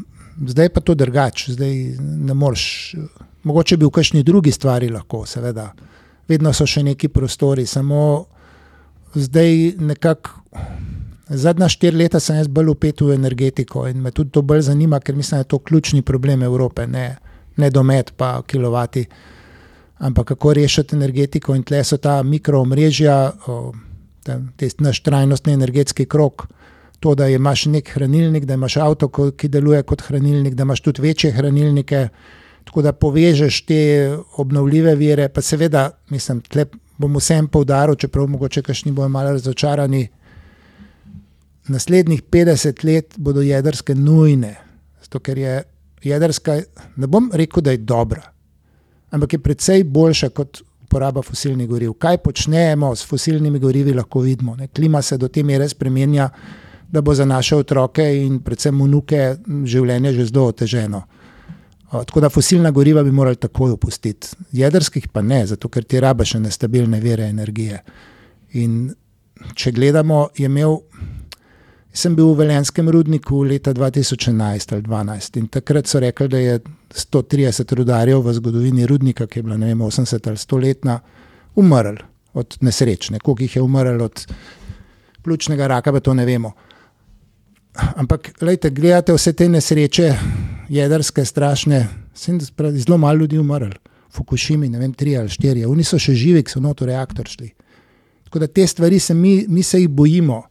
zdaj pa to drugače, zdaj ne moreš. Mogoče bi v kakšni drugi stvari lahko, seveda. Vedno so še neki prostori, samo zdaj nekako. Zadnja štiri leta sem jaz bolj upet v energetiko in me tudi to bolj zanima, ker mislim, da je to ključni problem Evrope, ne, ne domet, pa kilovati, ampak kako rešiti energetiko in tle so ta mikroomrežja, naš trajnostni energetski krok to, da imaš nek hranilnik, da imaš avto, ki deluje kot hranilnik, da imaš tudi večje hranilnike, tako da povežeš te obnovljive vire. Pa seveda, mislim, tle bom vsem poudaril, čeprav mogoče kašni bojo malo razočarani. Naslednjih 50 let bodo jedrske nujne, zato ker je jedrska, ne bom rekel, da je dobra, ampak je precej boljša kot uporaba fosilnih goriv. Kaj počnemo s fosilnimi gorivi, lahko vidimo. Ne? Klima se do te mere spremenja, da bo za naše otroke in predvsem vnuke življenje že zelo oteženo. Tako da fosilna goriva bi morali takoj opustiti, jedrskih pa ne, zato ker ti rabe še nestabilne vire energije. In če gledamo, je imel. Sem bil v Veljenskem rudniku leta 2011 ali 2012 in takrat so rekli, da je 130 rudarjev v zgodovini rudnika, ki je bila vem, 80 ali 100 letna, umrl od nesrečne. Koliko jih je umrlo od pljučnega raka, pa to ne vemo. Ampak, gledajte, gledate vse te nesreče, jedrske, strašne, zelo malo ljudi umrlo, Fukushimi, ne vem, tri ali štiri, oni so še živi, ki so noto reaktor šli. Tako da te stvari se mi, mi se jih bojimo.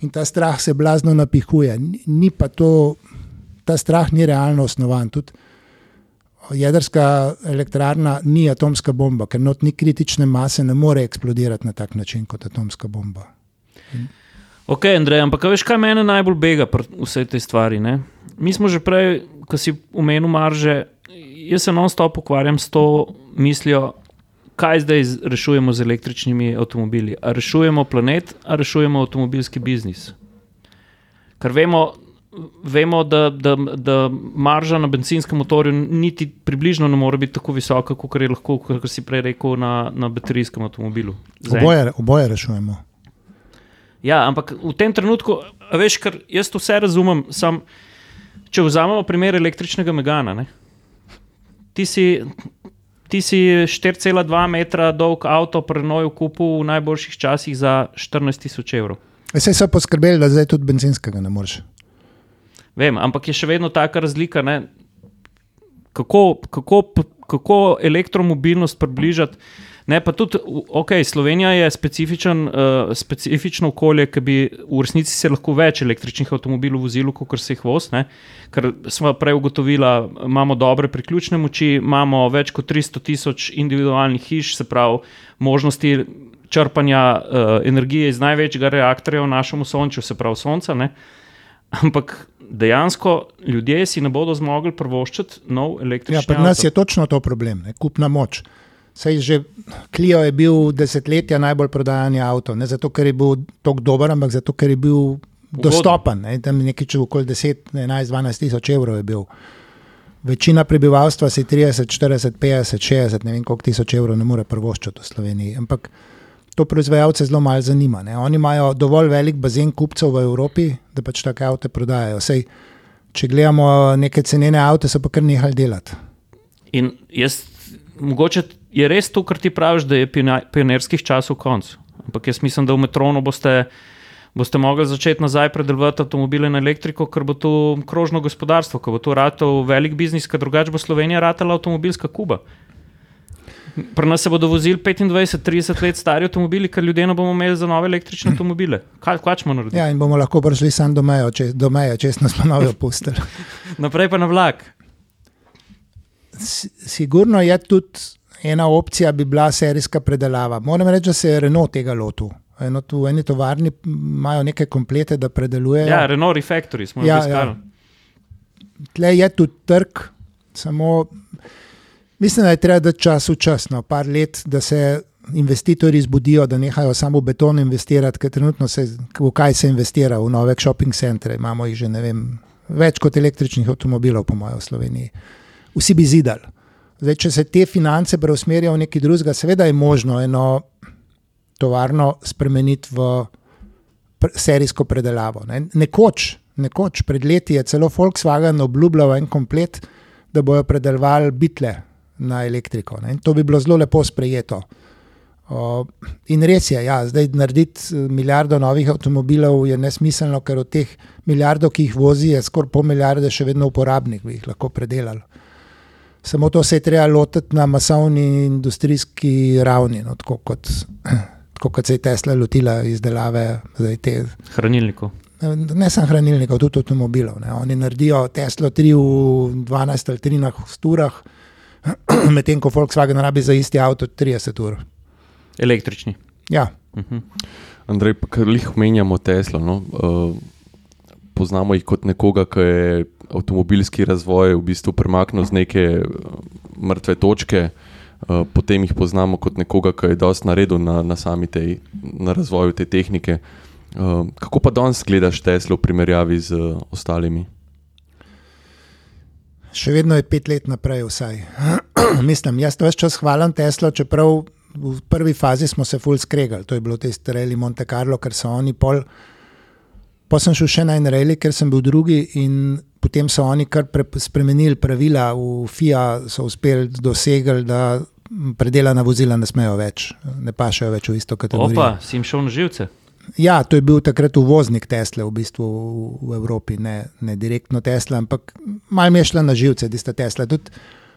In ta strah se blazno napihuje. Ni, pa to, ta strah ni realno osnovan. Tudi jedrska elektrarna ni atomska bomba, ker not ni kritične mase, ne more eksplodirati na tak način kot atomska bomba. Ok, Andrej, ampak veš, kaj mene najbolj bega pri vsej tej stvari? Ne? Mi smo že prej, ko si omenil marže, jaz se non-stop ukvarjam s to mislijo, kaj zdaj rešujemo z električnimi avtomobili. A rešujemo planet, a rešujemo avtomobilski biznis. Ker vemo, vemo da, da, da marža na benzinskem motorju niti približno ne more biti tako visoka, kot je lahko, kot si prej rekel, na, na baterijskem avtomobilu. Zaenkrat. Oboje, oboje rešujemo. Ja, ampak v tem trenutku, veš, ker jaz vse razumem. Sam, če vzamemo primer električnega megana, ne? ti si. Ti si 4,2 metra dolg avto prenoju kupil v najboljših časih za 14 tisoč evrov. Vse so poskrbeli, da zdaj tudi benzinskega ne moreš. Vem, ampak je še vedno taka razlika, ne? kako, kako, kako elektromobilnost približati. Ne, pa tudi, ok, Slovenija je specifičen, uh, specifično okolje, ki bi v resnici se lahko več električnih avtomobilov vozilo, kot se jih voz. Ne? Ker smo prej ugotovili, imamo dobre priključne moči, imamo več kot 300 tisoč individualnih hiš, se pravi, možnosti črpanja uh, energije iz največjega reaktorja v našem sončju, se pravi sonca. Ne? Ampak dejansko ljudje si ne bodo zmogli privoščiti nov električni Ja, pri nas avto. je točno to problem, ne? kupna moč. Sej že Clio je bil desetletja najbolj prodajani avto, ne zato, ker je bil tako dober, ampak zato, ker je bil dostopen. Ne? Tam nekaj če okoli 10, 11, 12 tisoč evrov je bil. Večina prebivalstva si 30, 40, 50, 60, ne vem koliko tisoč evrov ne more privoščiti v Sloveniji. Ampak to proizvajalce zelo malo zanima. Ne? Oni imajo dovolj velik bazen kupcev v Evropi, da pač take avto prodajajo. Sej, če gledamo neke cenene avto, so pa kar nehali delati. In jaz, mogoče je res to, kar ti praviš, da je pionirskih časov konc. Ampak jaz mislim, da v metronu boste, boste mogli začeti nazaj predelovati avtomobile na elektriko, ker bo to krožno gospodarstvo, ker bo to ratal velik biznis, ker drugače bo Slovenija ratala avtomobilska kuba. Pri nas se bodo vozili 25-30 let stari avtomobili, ker ljudje ne bomo imeli za nove električne avtomobile. Kaj, smo naredili? Ja, in bomo lahko prišli sam do meje, če, do meje, če nas pa novijo pustili. (laughs) Naprej pa na vlak. Si- Sigurno je tudi ena opcija, bi bila serijska predelava. Moram reči, da se je Renault tega lotil. Eno, tu, eni tovarni imajo neke komplete, da predelujejo. Ja, Renault Refactory smo Ja, ja, obiskali. ja. Tle je tudi trg, samo mislim, da je treba dati čas v čas, no, par let, da se investitorji zbudijo, da nehajo samo v beton investirati, ker trenutno se v kaj se investira, v nove shopping centre. Imamo jih že ne vem, več kot električnih avtomobilov, po mojem, v Sloveniji. Vsi bi zidali. Zdaj, če se te finance preusmerijo v nekaj drugega, seveda je možno eno tovarno spremeniti v serijsko predelavo. Ne. Nekoč, nekoč, pred leti je celo Volkswagen obljubljal en komplet, da bojo predelovali bitle na elektriko. Ne. To bi bilo zelo lepo sprejeto. O, in res je, ja, zdaj narediti eh, milijardo novih avtomobilov je nesmiselno, ker od teh milijardov, ki jih vozi, je skoraj pol milijarde še vedno uporabnih, bi jih lahko predelali. Samo to se je treba lotiti na masovni industrijski ravni, no, tako, kot, (clears throat) tako kot se je Tesla lotila izdelave zdaj te Hranilnikov. ne samo hranilnikov, tudi avtomobilov. Ne. Oni naredijo Teslo 3 v 12 ali 13 urah, (clears throat) medtem ko Volkswagen rabi za isti avto 30 ur. Električni. Ja, Uh -huh. Andrej, kar jih omenjamo Teslo. No? Uh, poznamo jih kot nekoga, ki je avtomobilski razvoj v bistvu premaknil z neke eh, mrtve točke. Uh, potem jih poznamo kot nekoga, ki je dosti naredil na, na sami tej, na razvoju te tehnike. Uh, kako pa danes gledaš Teslo v primerjavi z uh, ostalimi? še vedno je pet let naprej, vsaj. (clears throat) Mislim, jaz to več čas hvalim Teslo, čeprav v prvi fazi smo se full skregali, to je bilo te streli Monte Carlo, ker so oni pol. Pa sem šel še na en reli, ker sem bil drugi, in potem so oni kar pre, spremenili pravila, v FIA so uspeli dosegli, da predelana vozila ne smejo več, ne pašajo več v isto kategorijo. Opa, si jim šel na živce. Ja, to je bil takrat uvoznik Tesla v bistvu v, v Evropi, ne, ne direktno Tesla, ampak malo mi je šla na živce, tista Tesla. Tudi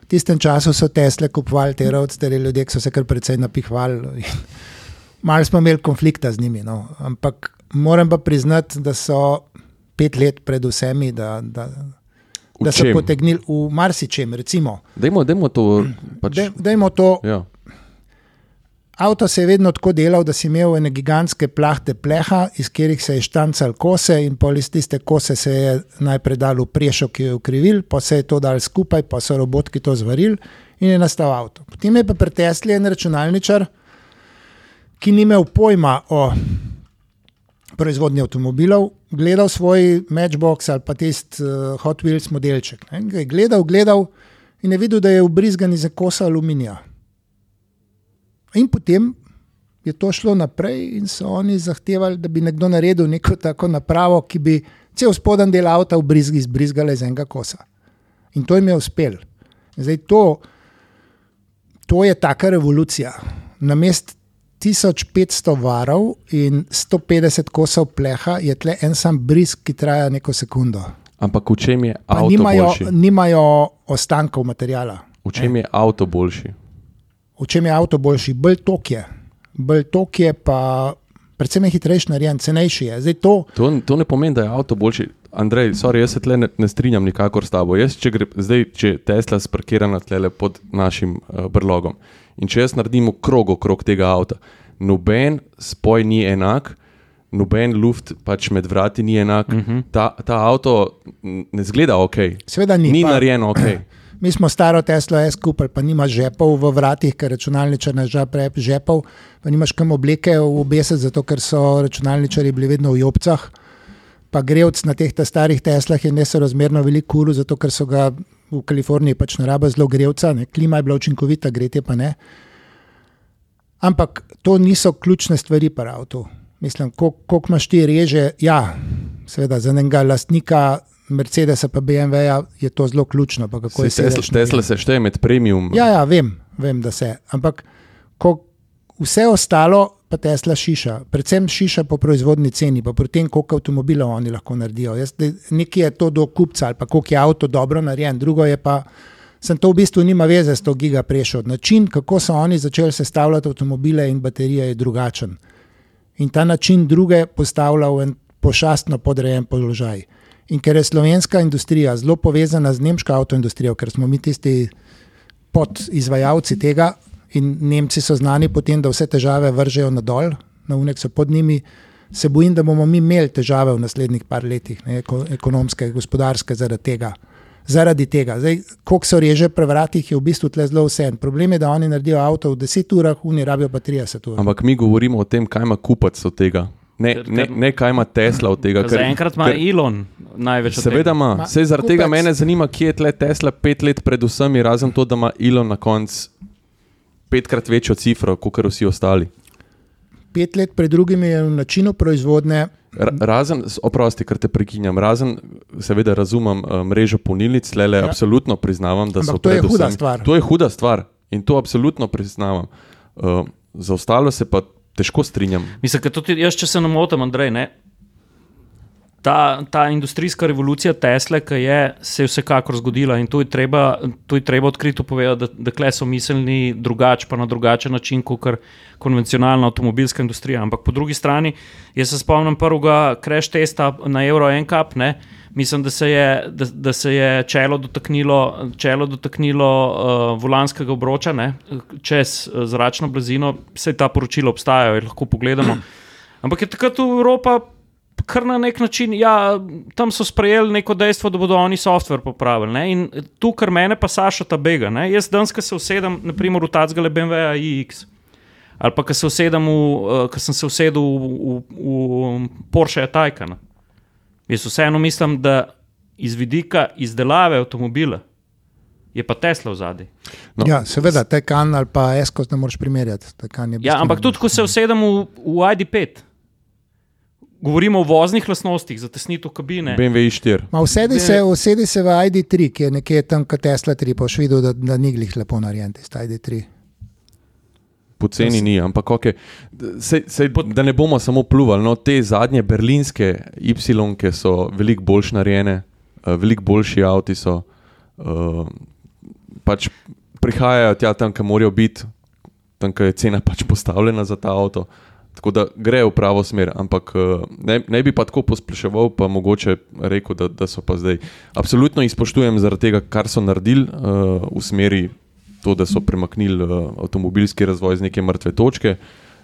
v tistem času so Tesle kupovali te rodsteri ljudje, so se kar precej napihvali. (laughs) Malo smo imeli konflikta z njimi, no. ampak moram pa priznati, da so pet let pred vsemi, da, da, da so potegnili v marsičem. Recimo, Dajmo, dajmo to. Pač, da, dajmo to. ja. Avto se je vedno tako delal, da si imel ene gigantske plahte pleha, iz katerih se je štancal kose, in pol iz tiste kose se je najprej dal v prešo, ki je ukrivil, pa se je to dal skupaj, pa so robotki to zvarili in je nastal avto. Potem je pa pretesli en računalničar, ki ni imel pojma o proizvodnji avtomobilov, gledal svoj Matchbox ali pa tisti uh, Hot Wheels modelček. Ne? Ga je gledal, gledal in je videl, da je ubrizgan iz kosa aluminija. In potem je to šlo naprej, in so oni zahtevali, da bi nekdo naredil neko tako napravo, ki bi cel spodnji del avta ubrizg, izbrizgala iz enega kosa. In to jim je uspelo. Zdaj, to, to je taka revolucija. Na mest 1500 varov in 150 kosov pleha je tle en sam brizg, ki traja neko sekundo. Ampak v čem je Pa avto nimajo, boljši? nimajo ostankov materijala. V čem je avto boljši? V čem je avto boljši? Bolj tok je. Bolj tok je, pa predvsem je hitrejši narejen, cenejši je. Zdaj to, To, to ne pomeni, da je avto boljši. Andrej, sorry, jaz se tle ne, ne strinjam nikakor s tabo. Jaz, če gre, zdaj, če Tesla sparkira na tle pod našim uh, brlogom in če jaz naredim krog okrog tega avta, noben spoj ni enak, noben luft pač med vrati ni enak. Uh -huh. ta, ta avto ne zgleda ok. seveda ni. Ni pa, narejeno ok. (clears throat) Mi smo staro Teslo S kupili, pa nima žepov v vratih, ker računalničar ne žal preveč žepov, pa nimaš kam obleke v obesec, zato ker so računalničari bili vedno v jopcah. Pa grevc na teh ta starih Teslah je nesorazmerno velik kuru, zato ker so ga v Kaliforniji pač ne rabe zelo grevca, ne? klima je bila učinkovita, gretje pa ne. Ampak to niso ključne stvari pri avtu. Mislim, koliko imaš ti reže, ja, seveda za enega lastnika Mercedesa pa BMW-ja je to zelo ključno. Saj Tesla. Tesla se šteje med premium. Ja, ja, vem, vem, da se. Ampak ko vse ostalo, pa Tesla šiša, predvsem šiša po proizvodni ceni, pa pri tem, koliko avtomobilov oni lahko naredijo. Jaz, nekaj je to do kupca ali pa koliko je avto dobro narejen, drugo je pa. Sem to v bistvu nima veze s to giga prešo. Način, kako so oni začeli sestavljati avtomobile in baterije, je drugačen. In ta način druge postavlja v en pošastno podrejen položaj. In ker je slovenska industrija zelo povezana z nemško avtoindustrijo, ker smo mi tisti podizvajalci tega, in Nemci so znani po tem, da vse težave vržejo na dol, na unek so pod njimi, se bojim, da bomo mi imeli težave v naslednjih par letih, ne, eko, ekonomske, gospodarske, zaradi tega. Zaradi tega, Zdaj, koliko so reže pri vratih, je v bistvu tle zelo vse. Problem je, da oni naredijo avto v 10 urah, oni rabijo pa 30 ur. Ampak mi govorimo o tem, kaj ima kupac od tega. Ne, Ker- ne, ne kaj ima Tesla od tega. ker- Zaenkrat ima ker- Elon največ od Seveda tega. ima. Ma, Sej zaradi tega kupec- mene zanima, kje je tle Tesla pet let pred vsemi, razen to, da ima Elon na koncu petkrat večjo cifro, kot vsi ostali. Pet let pred drugimi je v načinu proizvodne. Ra razen, oprosti, ker te prekinjam, razen, seveda razumem uh, mrežo polnilnic, le le Ja. absolutno priznavam, da Ampak so to je huda predvsem- stvar. To je huda stvar in to absolutno priznavam. Uh, za ostalo se pa težko strinjam. Mislim, da tudi jaz, če se ne motim, Andrej, ne, ta, ta industrijska revolucija Tesla, ki je, se je vsekakor zgodila in to je treba, to je treba odkrito povedati, da, kle so miselni drugače, pa na drugačen način kot konvencionalna avtomobilska industrija. Ampak po drugi strani, jaz se spomnim prvega crash testa na Euro NCAP. Mislim, da se je, da, da se je čelo dotaknilo, čelo dotaknilo uh, volanskega obroča ne, čez uh, zračno blazino, vse ta poročila obstajajo, jih lahko pogledamo. (clears throat) Ampak je takrat Evropa kar na nek način, ja, tam so sprejeli neko dejstvo, da bodo oni softver popravili. Ne? In tu, kar mene pa Saša ta bega. Ne? Jaz danes, ko se usedem, naprimer v Tacgale BMW iX. Ali pa, ko se usedem v, uh, ko sem se usedel v, v, v Porsche Taycan. Jaz vseeno mislim, da iz vidika izdelave avtomobila je pa Tesla v zadnji. No, ja, seveda, Taycan ali pa Escos ne moreš primerjati. Taycan je Ja, ampak tudi, ko se usedem v, v ID5, govorimo o voznih lastnostih, zatesnitev kabine. BMW i4. Ma usedi se, usedi se v ID3, ki je nekje tam, kot Tesla 3, pa boš videl, da, da ni glih lepo narejen, tisti ID3. Poceni ni, ampak okay. sej, sej, da ne bomo samo pluvali. No, te zadnje berlinske Y, ki so veliko bolj narejene, uh, veliko boljši avti so, uh, pač prihajajo tja, tam, kam morajo biti, tam, kjer je cena pač postavljena za ta avto. Tako da gre v pravo smer, ampak eh, ne, ne bi pa tako pospeševal, pa mogoče rekel, da, da so pa zdaj. Absolutno jih spoštujem zaradi tega, kar so naredili uh, v smeri to, da so premaknili uh, avtomobilski razvoj z neke mrtve točke.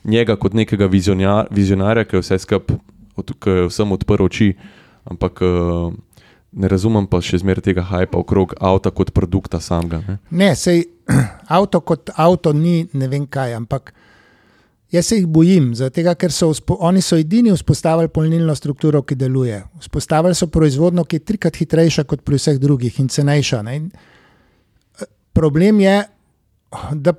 Njega kot nekega vizionar, vizionarja, ki je vse skupaj, ki je vsem odprl oči, ampak uh, ne razumem pa še zmeraj tega hajpa okrog avta kot produkta samega. Ne? Ne, sej (clears throat) avto kot avto ni ne vem kaj, ampak jaz se jih bojim, tega, ker so oni so edini vzpostavili polnilno strukturo, ki deluje. Vzpostavili so proizvodno, ki je trikrat hitrejša kot pri vseh drugih in cenejša. Ne? In problem je, da,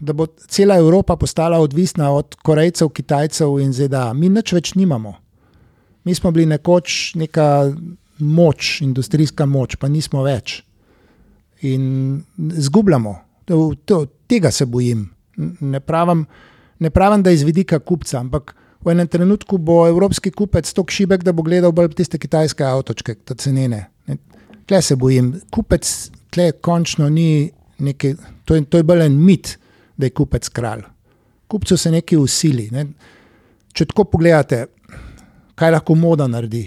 da bo cela Evropa postala odvisna od Korejcev, Kitajcev in ZDA. Mi nič več nimamo. Mi smo bili nekoč neka moč, industrijska moč, pa nismo več. In zgubljamo. Tega se bojim. Ne pravim, ne pravim, da je iz vidika kupca, ampak v enem trenutku bo evropski kupec tako šibek, da bo gledal bolj tiste kitajske avtočke, te cenene. Tle se bojim. Kupec tle končno ni neki, to je, to je bolj en mit, da je kupec kralj. Kupcu se nekaj usili. Ne. Če tako pogledate, kaj lahko moda naredi.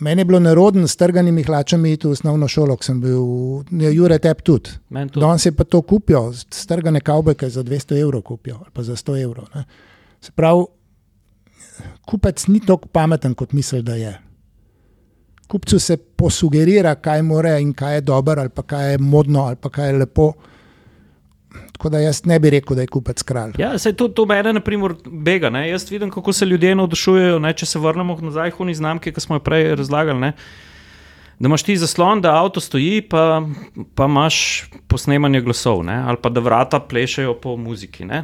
Meni je bilo nerodno s trganimi hlačami iti v osnovno šolo, sem bil, ja, Jure Tep tudi. Tudi. Danes je pa to kupijo, strgane kavbojke za 200 evrov kupijo, ali pa za 100 evrov. Ne. Se pravi, kupec ni tako pameten, kot misli, da je. Kupcu se posugerira, kaj more in kaj je dobro, ali pa kaj je modno, ali pa kaj je lepo. Tako da jaz ne bi rekel, da je kupec kralj. Ja, se to, to mene, na primer, bega. Ne? Jaz vidim, kako se ljudje navdušujejo. Ne? Če se vrnemo nazaj k uni znamki, ki smo jo prej razlagali. Ne? Da imaš ti zaslon, da avto stoji, pa, pa imaš posnemanje glasov, ne? ali pa da vrata plešajo po muziki. Ne?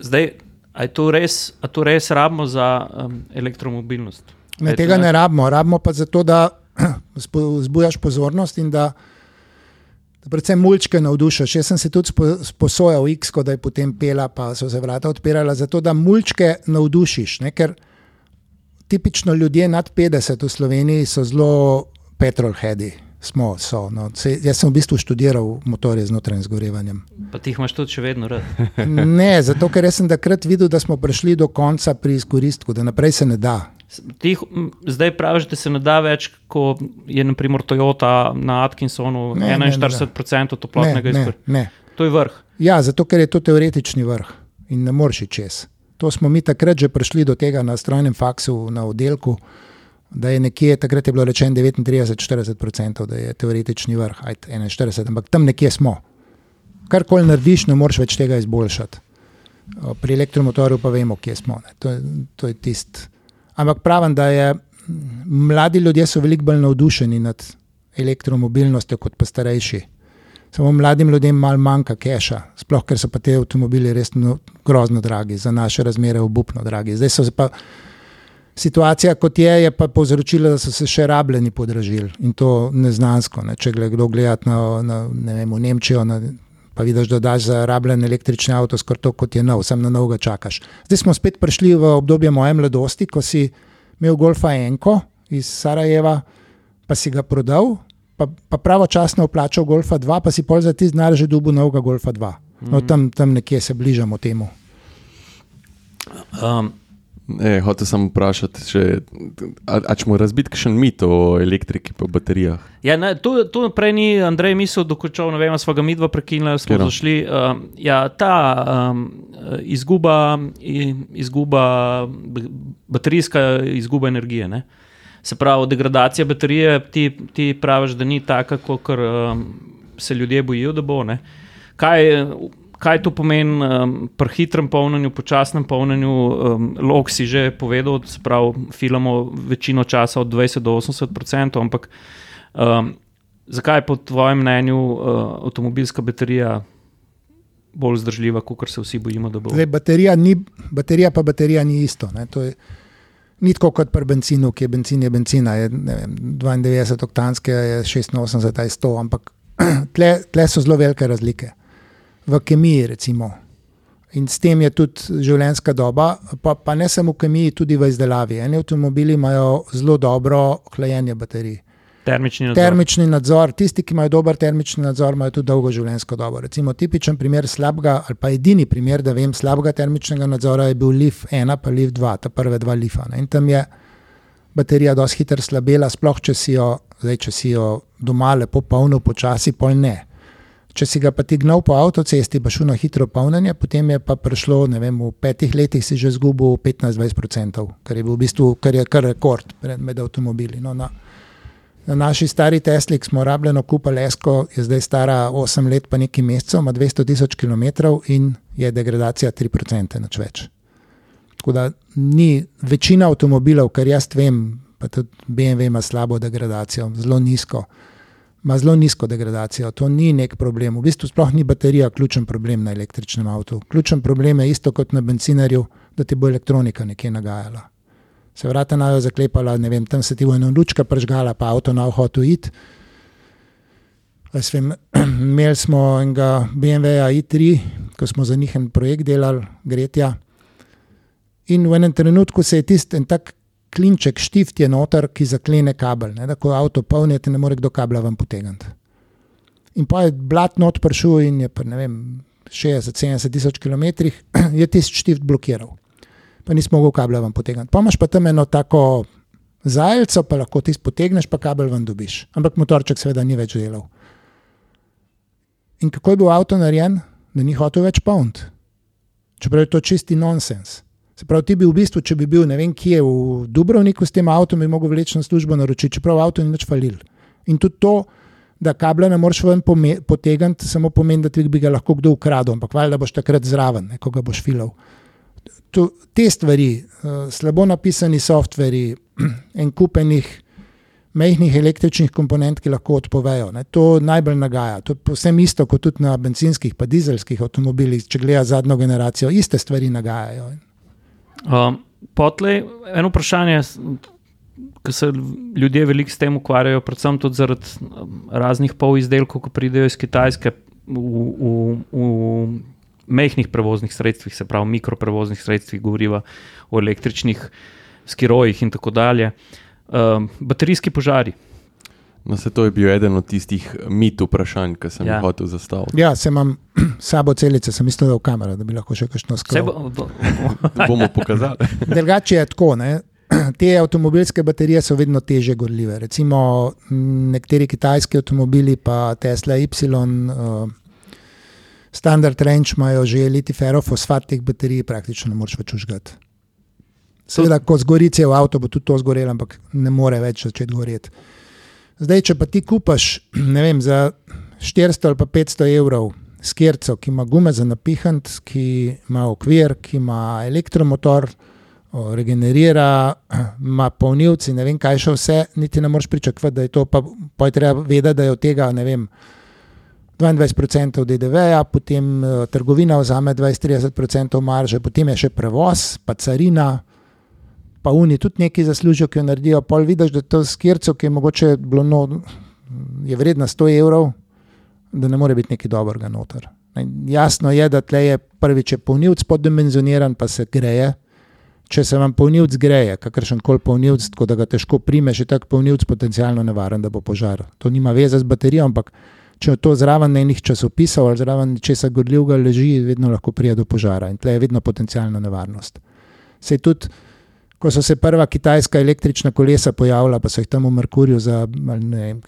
Zdaj, ali to, to res rabimo za um, elektromobilnost? Ne, tega ne rabimo, rabimo pa zato, da (clears throat) zbujaš pozornost in da predvsem mulčke navdušiš. Jaz sem se tudi sposojal X, da je potem pela, pa so se vrata odpirala, zato da mulčke navdušiš. Ne? Ker tipično ljudje nad 50 v Sloveniji so zelo petrolheadi. Smo, so, no. Se, jaz sem v bistvu študiral motorje z notranjim zgorevanjem. Pa ti jih imaš tudi še vedno rad? (laughs) ne, zato ker sem takrat videl, da smo prišli do konca pri izkoristku, da naprej se ne da. Tih, zdaj praviš, da se ne da več, kot je naprimer Toyota na Atkinsonu, ne, 41% toplotnega izkoriščanja. To je vrh. Ja, zato ker je to teoretični vrh in ne moreš čez. To smo mi takrat že prišli do tega na strojnem faksu na oddelku, da je nekje, takrat je bilo rečeno 39-40%, da je teoretični vrh, ajde 41, ampak tam nekje smo. Karkoli narediš, ne moreš več tega izboljšati. Pri elektromotorju pa vemo, kje smo. To to je tisto. Ampak pravim, da je, mladi ljudje so veliko bolj navdušeni nad elektromobilnostjo kot pa starejši. Samo mladim ljudem malo manjka keša, sploh ker so pa te avtomobili res no, grozno dragi, za naše razmere obupno dragi. Zdaj so se pa situacija, kot je, je pa povzročila, da so se še rabljeni podražili in to neznansko. Ne. Če gre kdo gledati na, na ne vem, v Nemčijo, na, pa vidiš, da daš za rabljen električni avto skoraj to, kot je nov, sem na novega čakaš. Zdaj smo spet prišli v obdobje moje mladosti, ko si imel Golfa Enko iz Sarajeva, pa si ga prodal, pa, pa pravočasno vplačal Golfa 2, pa si pol za ti znar že dubu novega Golfa 2. No, tam, tam nekje se bližamo temu. Um, E, Hoče sem vprašati, če smo razbiti še mit o elektriki in baterijah. Ja, ne, to, to prej ni Andrej mislil, dokončal, ne vem, smo ga midva prekinili, smo Kjero? zašli. Um, ja, ta um, izguba, izguba, baterijska izguba energije. Ne? Se pravi, degradacija baterije, ti, ti praviš, da ni taka, kot um, se ljudje bojijo, da bo. Ne? Kaj kaj to pomeni um, pri hitrem polnjenju, počasnem polnjenju. Um, Lok si že povedal, da se pravi, filamo večino časa od 20 do 80 odstotkov, ampak um, zakaj je po tvojem mnenju uh, avtomobilska baterija? Bolj zdržljiva, kot se vsi bojimo, da bo. Zdaj, baterija, ni, baterija pa baterija ni isto. Je, ni tako kot pri benzinu, ki je benzin, je benzina, je, vem, 92 oktanske, je 86, je 100, ampak (clears throat) tle, tle so zelo velike razlike v kemiji. Recimo. In s tem je tudi življenjska doba, pa, pa ne samo v kemiji, tudi v izdelavi. Eni avtomobili imajo zelo dobro hlajenje baterij. Termični nadzor. Termični nadzor, tisti, ki imajo dober termični nadzor, imajo tudi dolgo življenjsko dobo. Recimo, tipičen primer slabega, ali pa edini primer, da vem, slabega termičnega nadzora je bil LIF 1, pa LIF 2, ta prve dva LIFA. Ne. In tam je baterija dosti hitro slabela, sploh če si jo, zdaj, če si jo doma lepo polnil, počasi, pol ne. Če si ga pa ti gnal po avtocesti, pa šel na hitro polnjenje, potem je pa prišlo, ne vem, v petih letih si že izgubil 15-20%, kar je bil v bistvu kar je kar rekord med avtomobili. No, na, na naši stari Tesli smo rabljeno kupili Esko, je zdaj stara 8 let, pa nekaj mesecev, ima 200 tisoč km in je degradacija 3% nič več. Tako da ni večina avtomobilov, kar jaz vem, pa tudi BMW ima slabo degradacijo, zelo nizko. Ima zelo nizko degradacijo, to ni nek problem. V bistvu sploh ni baterija ključen problem na električnem avtu. Ključen problem je isto kot na bencinarju, da ti bo elektronika nekje nagajala. Se vrata najo zaklepala, ne vem, tam se ti bo ena lučka pržgala, pa avto na it. Jaz Vem, (clears throat) imeli smo enega BMW-ja i3, ko smo za njih en projekt delali, Gretja. In v enem trenutku se je tisti en tak klinček, štift je noter, ki zaklene kabel. Ne, da ko avto polnite, ne more kdo kabla vam potegniti. In pa je blat not prišel in je, pri, ne vem, 60-70 tisoč km, (clears throat) je tisti štift blokiral. Pa nisi mogel kabla vam potegniti. Pa imaš pa tam eno tako zajlco, pa lahko ti potegneš, pa kabel ven dobiš. Ampak motorček seveda ni več delal. In kako je bil avto narejen, da ni hotel več polniti? Čeprav je to čisti nonsens. Se pravi, ti bi v bistvu, če bi bil ne vem kje v Dubrovniku s tem avtom, bi mogel vleči na službo naročiti, čeprav avto ni več falil. In tudi to, da kabla ne moreš ven potegniti, samo pomeni, da bi ga lahko kdo ukradel, ampak valjda boš takrat zraven, ne, ko ga boš filal. To, te stvari, uh, slabo napisani softveri, (clears throat) en kupenih mehkih električnih komponent, ki lahko odpovejo. Ne, to najbolj nagaja. To je povsem isto kot na benzinskih, pa dizelskih avtomobilih, če gledaš zadnjo generacijo, iste stvari nagajajo. Um, Potlej eno vprašanje, ki se ljudje veliko s tem ukvarjajo, predvsem tudi zaradi um, raznih polizdelkov, ki pridejo iz Kitajske v, v, v mehkih prevoznih sredstvih, se pravi mikroprevoznih sredstvih, govoriva o električnih skirojih in tako dalje. Um, baterijski požari. No, se to je bil eden od tistih mit vprašanj, ki sem Ja. jih hotel zastaviti. Ja, se imam (clears throat) sabo celice, sem mislil, da v kamero, da bi lahko še kakšno Vse skrbel. bo, bo, Bomo pokazali. (laughs) Drugače je tako. Ne? (clears throat) Te avtomobilske baterije so vedno teže gorljive. Recimo nekateri kitajski avtomobili, pa Tesla Y, uh, Standard Range imajo že liti ferofosfat teh baterij, praktično ne moreš več užgati. Seveda, ko zgori cel avto, bo tudi to zgorelo, ampak ne more več začeti goreti. Zdaj, če pa ti kupaš, (clears throat) vem, za 400 ali pa 500 evrov skirco, ki ima gume za napihant, ki ima okvir, ki ima elektromotor, regenerira, (clears throat) ima polnilci, ne vem kaj še vse, niti ne moreš pričakovati, da je to, pa, pa je treba vedeti, da je od tega, ne vem, 22% DDV-ja, potem uh, trgovina vzame 20-30% marže, potem je še prevoz, pa carina, pa oni tudi nekaj zaslužijo, ki jo naredijo. Pol vidiš, da to skirco, ki je mogoče bilo no, je vredna 100 evrov, da ne more biti nekaj dobrega noter. In jasno je, da tle je prvič je polnilc poddimenzioniran, pa se greje. Če se vam polnilc greje, kakršen koli polnilc, tako da ga težko primeš, je tak polnilc potencialno nevaren, da bo požar. To nima veze z baterijo, ampak če to zraven enih časopisov ali zraven česa gorljivega leži, vedno lahko pride do požara in tle je vedno potencialna nevarnost. Se tudi, ko so se prva kitajska električna kolesa pojavila, pa so jih tam v Merkurju, za, vem,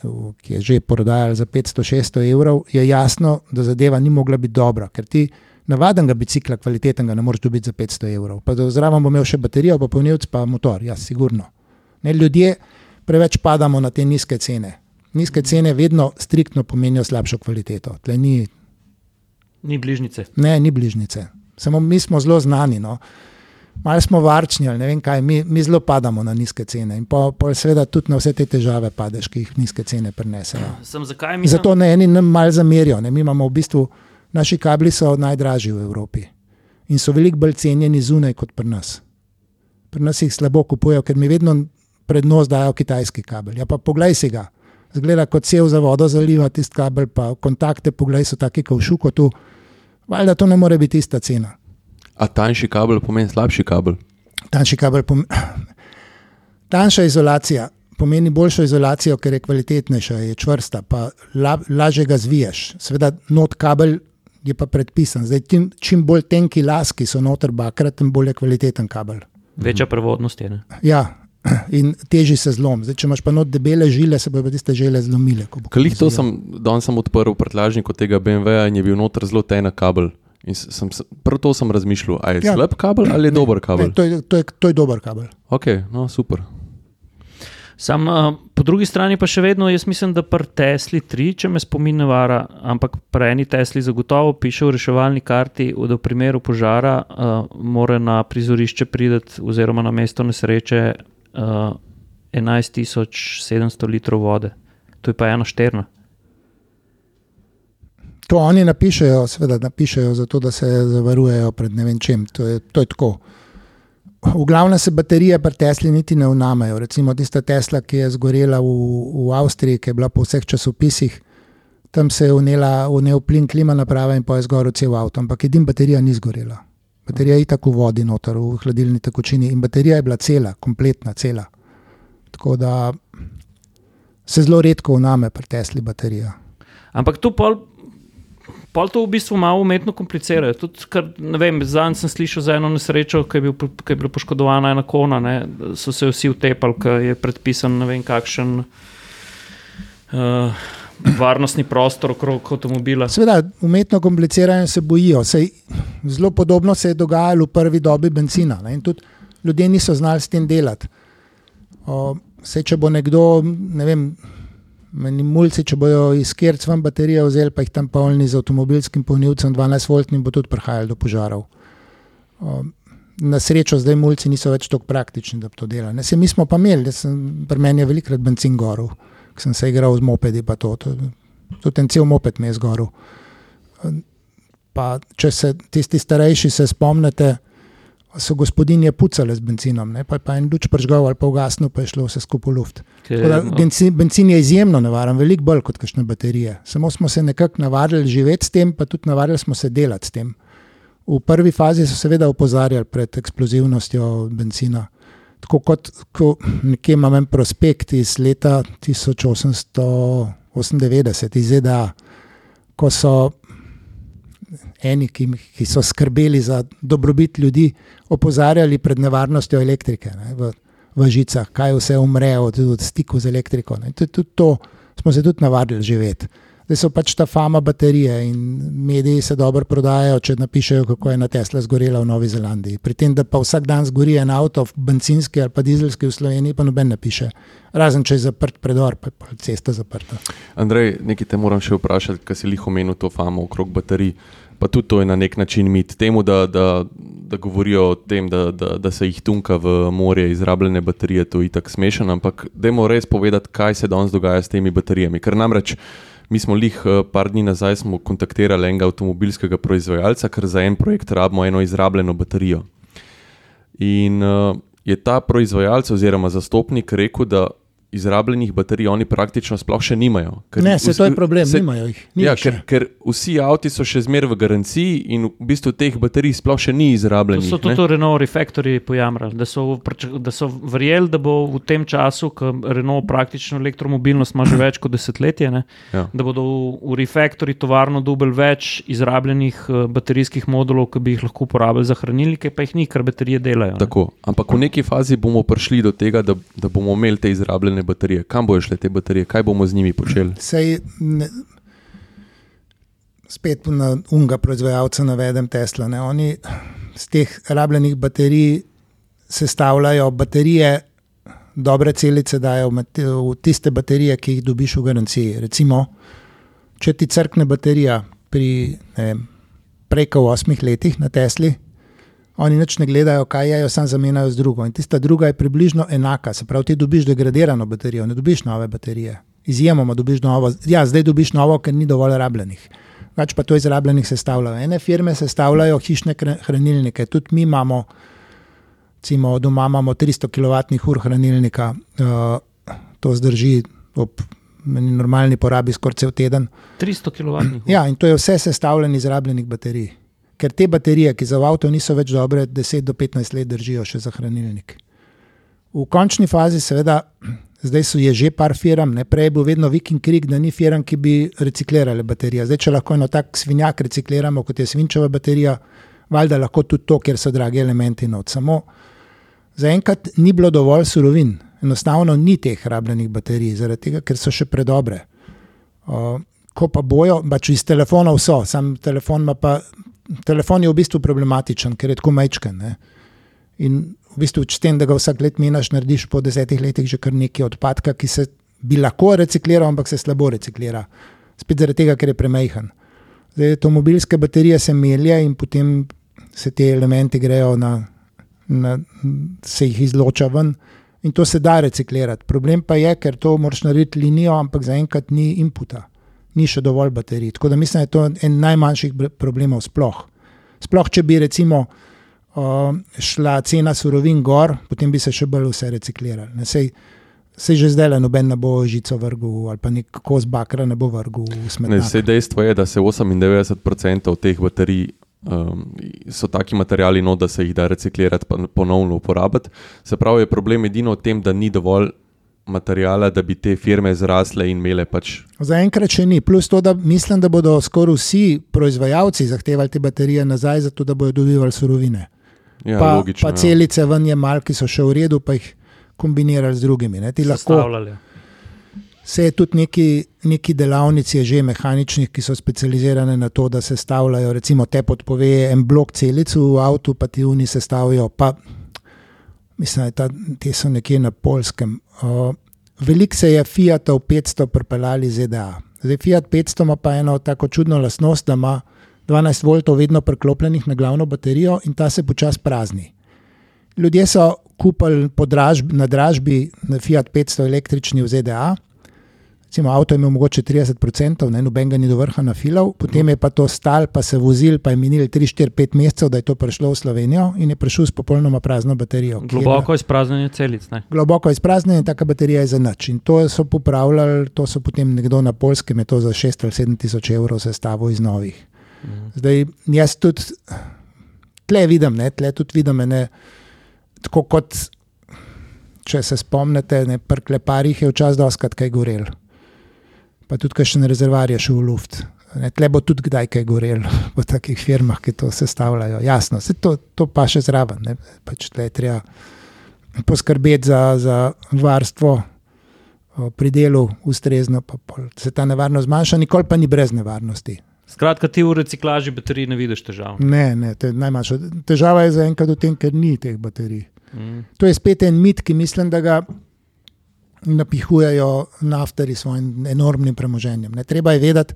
ki je že prodajali za 500-600 evrov, je jasno, da zadeva ni mogla biti dobra, ker ti navadnega bicikla, kvalitetnega, ne moreš dobiti za 500 evrov. Pa zraven bo imel še baterijo, pa polnilc, pa motor, ja, sigurno. Ne, ljudje preveč padamo na te nizke cene. Nizke cene vedno striktno pomenijo slabšo kvaliteto. Tle ni, ni bližnjice. ne, ni bližnjice. Samo mi smo zelo znani. No. Malo smo varčni, ne vem kaj, mi, mi zelo padamo na nizke cene in pa, seveda tudi na vse te težave padeš, ki jih nizke cene prinesejo. Sem zakaj mislim? Zato ne eni nam malo zamerijo. Ne. Mi imamo v bistvu, naši kabli so najdražji v Evropi in so veliko bolj cenjeni zunaj kot pri nas. Pri nas jih slabo kupujejo, ker mi vedno prednost dajo kitajski kabel. Ja, pa poglej si ga. Zgleda kot sev za vodo zaliva tisti kabel, pa kontakte, poglej, so taki kot v šukotu. Valjda to ne more biti ista cena. A tanjši kabel pomeni slabši kabel? Tanjši kabel, pom... (clears throat) tanjša izolacija pomeni boljšo izolacijo, ker je kvalitetnejša, je čvrsta, pa la, lažje ga zviješ. Seveda, not kabel je pa predpisan. Zdaj, tim, čim bolj tenki laski so noter bakrat, tem bolj je kvaliteten kabel. Večja prevodnost je. Ne? Ja, (clears throat) in teži se zlom. Zdaj, če imaš pa not debele žile, se bodo tiste žile zlomile. ko bo Kalih to sem, danes sem odprl prtljažnik od tega BMW-ja in je bil noter zelo tenak kabel. In sem, s- prav to sem razmišljal, ali je Ja. slab kabel ali je dober Ne, kabel. to, je, to, je, to je dober kabel. Ok, no super. Sam, uh, po drugi strani pa še vedno, jaz mislim, da pri Tesli 3, če me spomin ne vara, ampak pri eni Tesli zagotovo piše v reševalni karti, da v primeru požara uh, mora na prizorišče priti, oziroma na mesto nesreče, uh, 11.700 litrov vode. To je pa ena šterna. To oni napišejo, seveda napišejo, zato da se zavarujejo pred ne vem čem. To je, to je tako. V glavnem se baterije pri Tesli niti ne vnamejo. Recimo tista Tesla, ki je zgorela v, v Avstriji, ki je bila po vseh časopisih, tam se je vnela, vnel plin klima naprava in pa je zgorel cel avto, ampak edina baterija ni zgorela. Baterija je tako v vodi, noter v hladilni tekočini in baterija je bila cela, kompletna, cela. Tako da se zelo redko vname pri Tesli baterija. Ampak to pol, pol to v bistvu malo umetno komplicirajo. Tudi, kar, vem, Zadnjič sem slišal za eno nesrečo, ki je, bil, ki je bila poškodovana ena kona, ne, so se vsi utepali, ker je predpisan ne vem kakšen. Uh, Varnostni prostor okrog avtomobila. Seveda, umetno kompliciranje se bojijo. Sej, zelo podobno se je dogajalo v prvi dobi benzina. Ne? In tudi ljudje niso znali s tem delati. O, sej, če bo nekdo, ne vem, meni mulci, če bojo iz Kerc vam baterije vzeli, pa jih tam polni z avtomobilskim polnilcem 12 voltnim, bo tudi prihajalo do požarov. O, na srečo zdaj mulci niso več tako praktični, da bi to delali. Ne, sej, mi smo pa imeli, sem, pri meni je velikrat benzin gorov ki sem se igral z mopedi. To, to, tudi en cel moped mi je zgorel. Pa, če se tisti starejši se spomnite, so gospodinje pucale z benzinom, ne? pa je pa en luč pržgal ali pa ugasnil, pa je šlo vse skupaj v luft. Tako Da, benzin, benzin je izjemno nevaren, veliko bolj kot kakšne baterije. Samo smo se nekako navadili živeti s tem, pa tudi navadili smo se delati s tem. V prvi fazi so seveda opozarjali pred eksplozivnostjo benzina. Tako kot ko nekje imam en prospekt iz leta 1898 iz ZDA, ko so eni, ki, ki so skrbeli za dobrobit ljudi, opozarjali pred nevarnostjo elektrike ne, v, v žicah, kaj vse umre od, od stiku z elektriko. Ne. Tudi, tudi to smo se tudi navadili živeti. Zdaj so pač ta fama baterije in mediji se dobro prodajajo, če napišejo, kako je na Tesla zgorela v Novi Zelandiji. Pri tem, da pa vsak dan zgori en avto, benzinski ali pa dizelski v Sloveniji, pa noben ne piše. Razen če je zaprt predor, pa je cesta zaprta. Andrej, nekaj te moram še vprašati, ker si jih omenil to famo okrog baterij. Pa tudi to je na nek način mit temu, da, da, da govorijo o tem, da, da, da se jih tunka v morje izrabljene baterije, to je tako smešno, ampak dajmo res povedati, kaj se danes dogaja s temi baterijami. Ker namreč mi smo lih eh, par dni nazaj kontaktirali enega avtomobilskega proizvajalca, ker za en projekt rabimo eno izrabljeno baterijo. In uh, je ta proizvajalec oziroma zastopnik rekel, da izrabljenih baterij oni praktično sploh še nimajo. Ker Ne, se to je problem, se- nimajo jih. Ni Ja, ker, ker vsi avti so še zmeraj v garanciji in v bistvu teh baterij sploh še ni To izrabljenih. so ne. tudi Renault Refactory pojamrali, da so, da so verjeli, da bo v tem času, ko Renault praktično elektromobilnost ima že več kot desetletje, ne, Ja. da bodo v, v Refactory tovarno dobili več izrabljenih uh, baterijskih modulov, ki bi jih lahko uporabili za hranilnike, pa jih ni, ker baterije delajo. ne. Tako. Ampak v neki fazi bomo prišli do tega, da, da bomo imeli te izrabljene baterije. Kam bojo šle te baterije, kaj bomo z njimi počeli? Sej, ne, spet na unga proizvajalca navedem Tesla. Ne. Oni z teh rabljenih baterij sestavljajo baterije, dobre celice dajo v tiste baterije, ki jih dobiš v garanciji. Recimo, če ti crkne baterija pri ne preko osmih letih na Tesli. Oni nič ne gledajo, kaj je, samo zamenjajo z drugo. In tista druga je približno enaka, se pravi, ti dobiš degradirano baterijo, ne dobiš nove baterije. Izjemoma dobiš novo, ja, zdaj dobiš novo, ker ni dovolj rabljenih. Več pa to izrabljenih sestavljajo. Ene firme sestavljajo hišne hranilnike, tudi mi imamo, recimo doma imamo 300 kWh hranilnika, uh, to zdrži ob eni normalni porabi skoraj cel teden. 300 kW. Ja, in to je vse sestavljeno iz rabljenih baterij. Ker te baterije, ki za v avtu niso več dobre, 10 do 15 let držijo še za hranilnik. V končni fazi, seveda, (clears throat) Zdaj so je že par firm, ne prej je bil vedno Viking Krik, da ni firm, ki bi reciklirale baterije. Zdaj, če lahko eno tak svinjak recikliramo, kot je svinčeva baterija, valjda lahko tudi to, ker so dragi elementi not. Samo zaenkrat ni bilo dovolj surovin, enostavno ni teh rabljenih baterij, zaradi tega, ker so še predobre. Uh, ko pa bojo, pač iz telefonov so, sam telefon ima pa. Telefon je v bistvu problematičen, ker je tako majčken. ne. In v bistvu, če tem, da ga vsak let menaš, narediš po desetih letih že kar nekaj odpadka, ki se bi lahko recikliral, ampak se slabo reciklira. Spet zaradi tega, ker je premajhen. Zdaj, avtomobilske baterije se melje in potem se te elementi grejo na, na se jih izloča ven. In to se da reciklirati. Problem pa je, ker to moraš narediti linijo, ampak zaenkrat ni inputa, ni še dovolj baterij. Tako da mislim, da je to en najmanjših problemov sploh. Sploh, če bi recimo uh, šla cena surovin gor, potem bi se še bolj vse reciklirali. Ne, sej, sej že zdaj noben ne bo žico vrgel ali pa nek kos bakra ne bo vrgel v smetnjak. sej dejstvo je, da se 98% teh baterij um, so taki materiali, no, da se jih da reciklirati in ponovno uporabiti. Se pravi, je problem edino v tem, da ni dovolj materijala, da bi te firme zrasle in imele pač. Zaenkrat še ni. Plus to, da mislim, da bodo skoraj vsi proizvajalci zahtevali te baterije nazaj, zato da bodo dobivali surovine. Ja, pa, logično, pa ja. celice ven je mal, ki so še v redu, pa jih kombinirali z drugimi. Ne. Ti lahko Sestavljali. Se je tudi neki, neki delavnici, že mehaničnih, ki so specializirane na to, da se stavljajo. Recimo, te odpove en blok celic v avtu, pa ti oni se stavijo. Pa, mislim, da te so nekje na polskem. Uh, Veliko se je Fiatov 500 pripeljali iz ZDA. Zdaj, Fiat 500 ima pa eno tako čudno lastnost, da ima 12 voltov vedno priklopljenih na glavno baterijo in ta se počasi prazni. Ljudje so kupili po dražbi, na dražbi na Fiat 500 električni v ZDA. Recimo, avto je imel mogoče 30%, ne, noben ga ni do vrha nafilal, potem je pa to stal, pa se vozil, pa je minil 3-4-5 mesecev, da je to prišlo v Slovenijo in je prišel s popolnoma prazno baterijo. Globoko izpraznjanje celic. Ne? globoko izpraznjena in taka baterija je za nič. In to so popravljali, to so potem nekdo na polskem, je to za 6 ali 7 tisoč evrov sestavil iz novih. Zdaj, jaz tudi tle vidim, ne, tle tudi vidim, ne, tako kot če se spomnite, ne, pri kleparjih je včasih doskrat kaj gorel. Pa tudi, kaj še ne rezervar je šel v luft. Ne, tle bo tudi kdaj kaj gorel v (laughs) takih firmah, ki to sestavljajo. Jasno, se to, to pa še zraven. Ne, pač tle je treba poskrbeti za, za varstvo pri delu, ustrezno, pa se ta nevarnost zmanjša, nikoli pa ni brez nevarnosti. Skratka, ti v reciklaži baterij ne vidiš težav. Ne, ne, to je najmanjša. Težava je zaenkrat v tem, ker ni teh baterij. Mm. To je spet en mit, ki mislim, da ga napihujejo naftari s svojim enormnim premoženjem. Ne, treba je vedeti,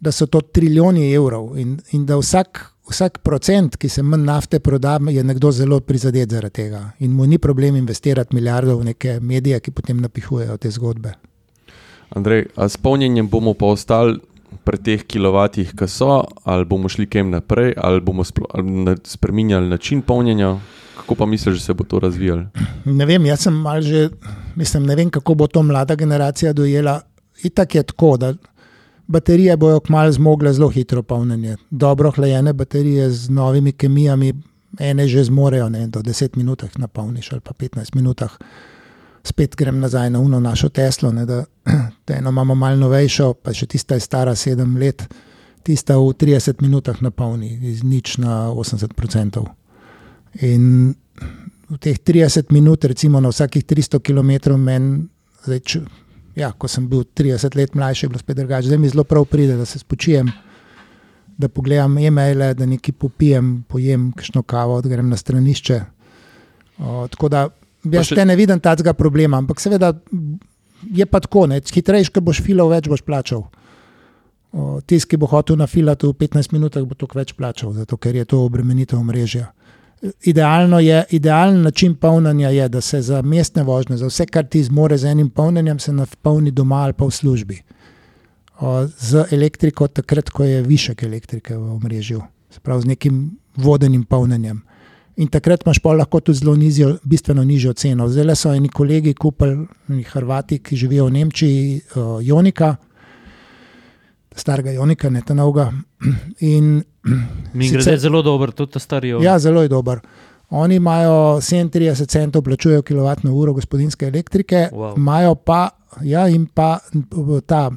da so to trilijoni evrov in, in da vsak, vsak procent, ki se manj nafte proda, je nekdo zelo prizadet zaradi tega. In mu ni problem investirati milijardo v neke medije, ki potem napihujejo te zgodbe. Andrej, a s polnjenjem bomo pa ostali pri teh kilovatih, ki so, ali bomo šli kem naprej, ali bomo splo- ali na- spreminjali način polnjenja. Kako pa misliš, da se bo to razvijalo? Ne vem, jaz sem mal že, mislim, ne vem, kako bo to mlada generacija dojela. Itak je tako, da baterije bojo kmalo zmogle zelo hitro polnjenje. Dobro hlajene baterije z novimi kemijami, ene že zmorejo, ne, do 10 minut napolniš ali pa 15 minutah. Spet grem nazaj na uno našo Teslo, ne, da, da (clears throat) eno imamo malo novejšo, pa še tista je stara 7 let, tista v 30 minutah napolni, iz nič na 80%. In v teh 30 minut, recimo na vsakih 300 km, meni, zdaj, če, ja, ko sem bil 30 let mlajši, je bilo spet drugače. Zdaj mi zelo prav pride, da se spočijem, da pogledam e-maile, da nekaj popijem, pojem kakšno kavo, da grem na stranišče. O, tako da jaz še- še... ne vidim tega problema, ampak seveda je pa tako, ne, hitrejš, ko boš filal, več boš plačal. Tisti, ki bo hotel na filatu v 15 minutah, bo toliko več plačal, zato ker je to obremenitev omrežja. Idealno je, idealen način polnjenja je, da se za mestne vožnje, za vse, kar ti zmore z enim polnjenjem, se napolni doma ali pa v službi. O, z elektriko, takrat, ko je višek elektrike v omrežju, se pravi z nekim vodenim polnjenjem. In takrat imaš pa lahko tudi zelo nizjo, bistveno nižjo ceno. Zdaj so eni kolegi kupili, Hrvati, ki živijo v Nemčiji, o, Jonika, starega Jonika, ne ta novega. (clears throat) In Mi Sicer- gre zelo dobro, tudi ta stari. Ja, zelo je dober. Oni imajo 37 centov, plačujejo kWh gospodinske elektrike, Wow. imajo pa, ja, in pa ta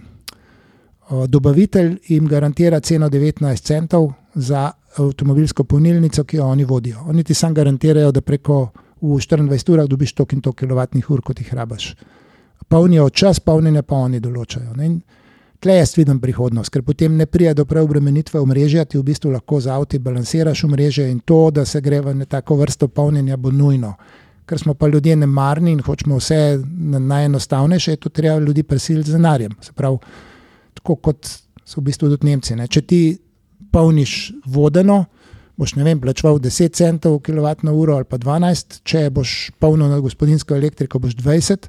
uh, dobavitelj jim garantira ceno 19 centov za avtomobilsko polnilnico, ki jo oni vodijo. Oni ti sam garantirajo, da preko v 24 urah dobiš tok in tok kWh, kot jih rabaš. Polnijo čas, polnjenja pa oni določajo. Ne? In Tle jaz vidim prihodnost, ker potem ne pride do preobremenitve omrežja, ti v bistvu lahko z avti balansiraš omrežje in to, da se gre v ne tako vrsto polnjenja, bo nujno. Ker smo pa ljudje nemarni in hočemo vse na najenostavnejše, je to treba ljudi prisiliti z denarjem. Se pravi, tako kot so v bistvu tudi Nemci. Ne. Če ti polniš vodeno, boš ne vem, plačeval 10 centov kWh ali pa 12, če boš polnil na gospodinsko elektriko, boš 20,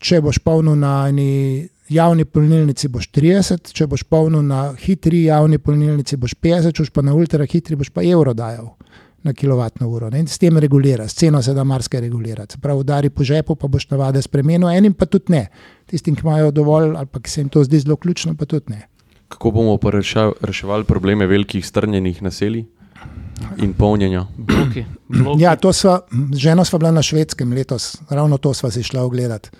če boš polnil na eni javni polnilnici, boš 30, če boš polnil na hitri javni polnilnici, boš 50, če boš pa na ultra hitri, boš pa evro dajal na kilovatno uro. Ne? In s tem reguliraš, ceno se da marsikaj regulirati. Se pravi, udari po žepu, pa boš navade spremenil, enim pa tudi ne. Tistim, ki imajo dovolj ali pa ki se jim to zdi zelo ključno, pa tudi ne. Kako bomo pa rešav, reševali probleme velikih strnjenih naselij in polnjenja? Bloki, bloki. Ja, to sva, z ženo sva bila na švedskem letos, ravno to sva si šla ogledati.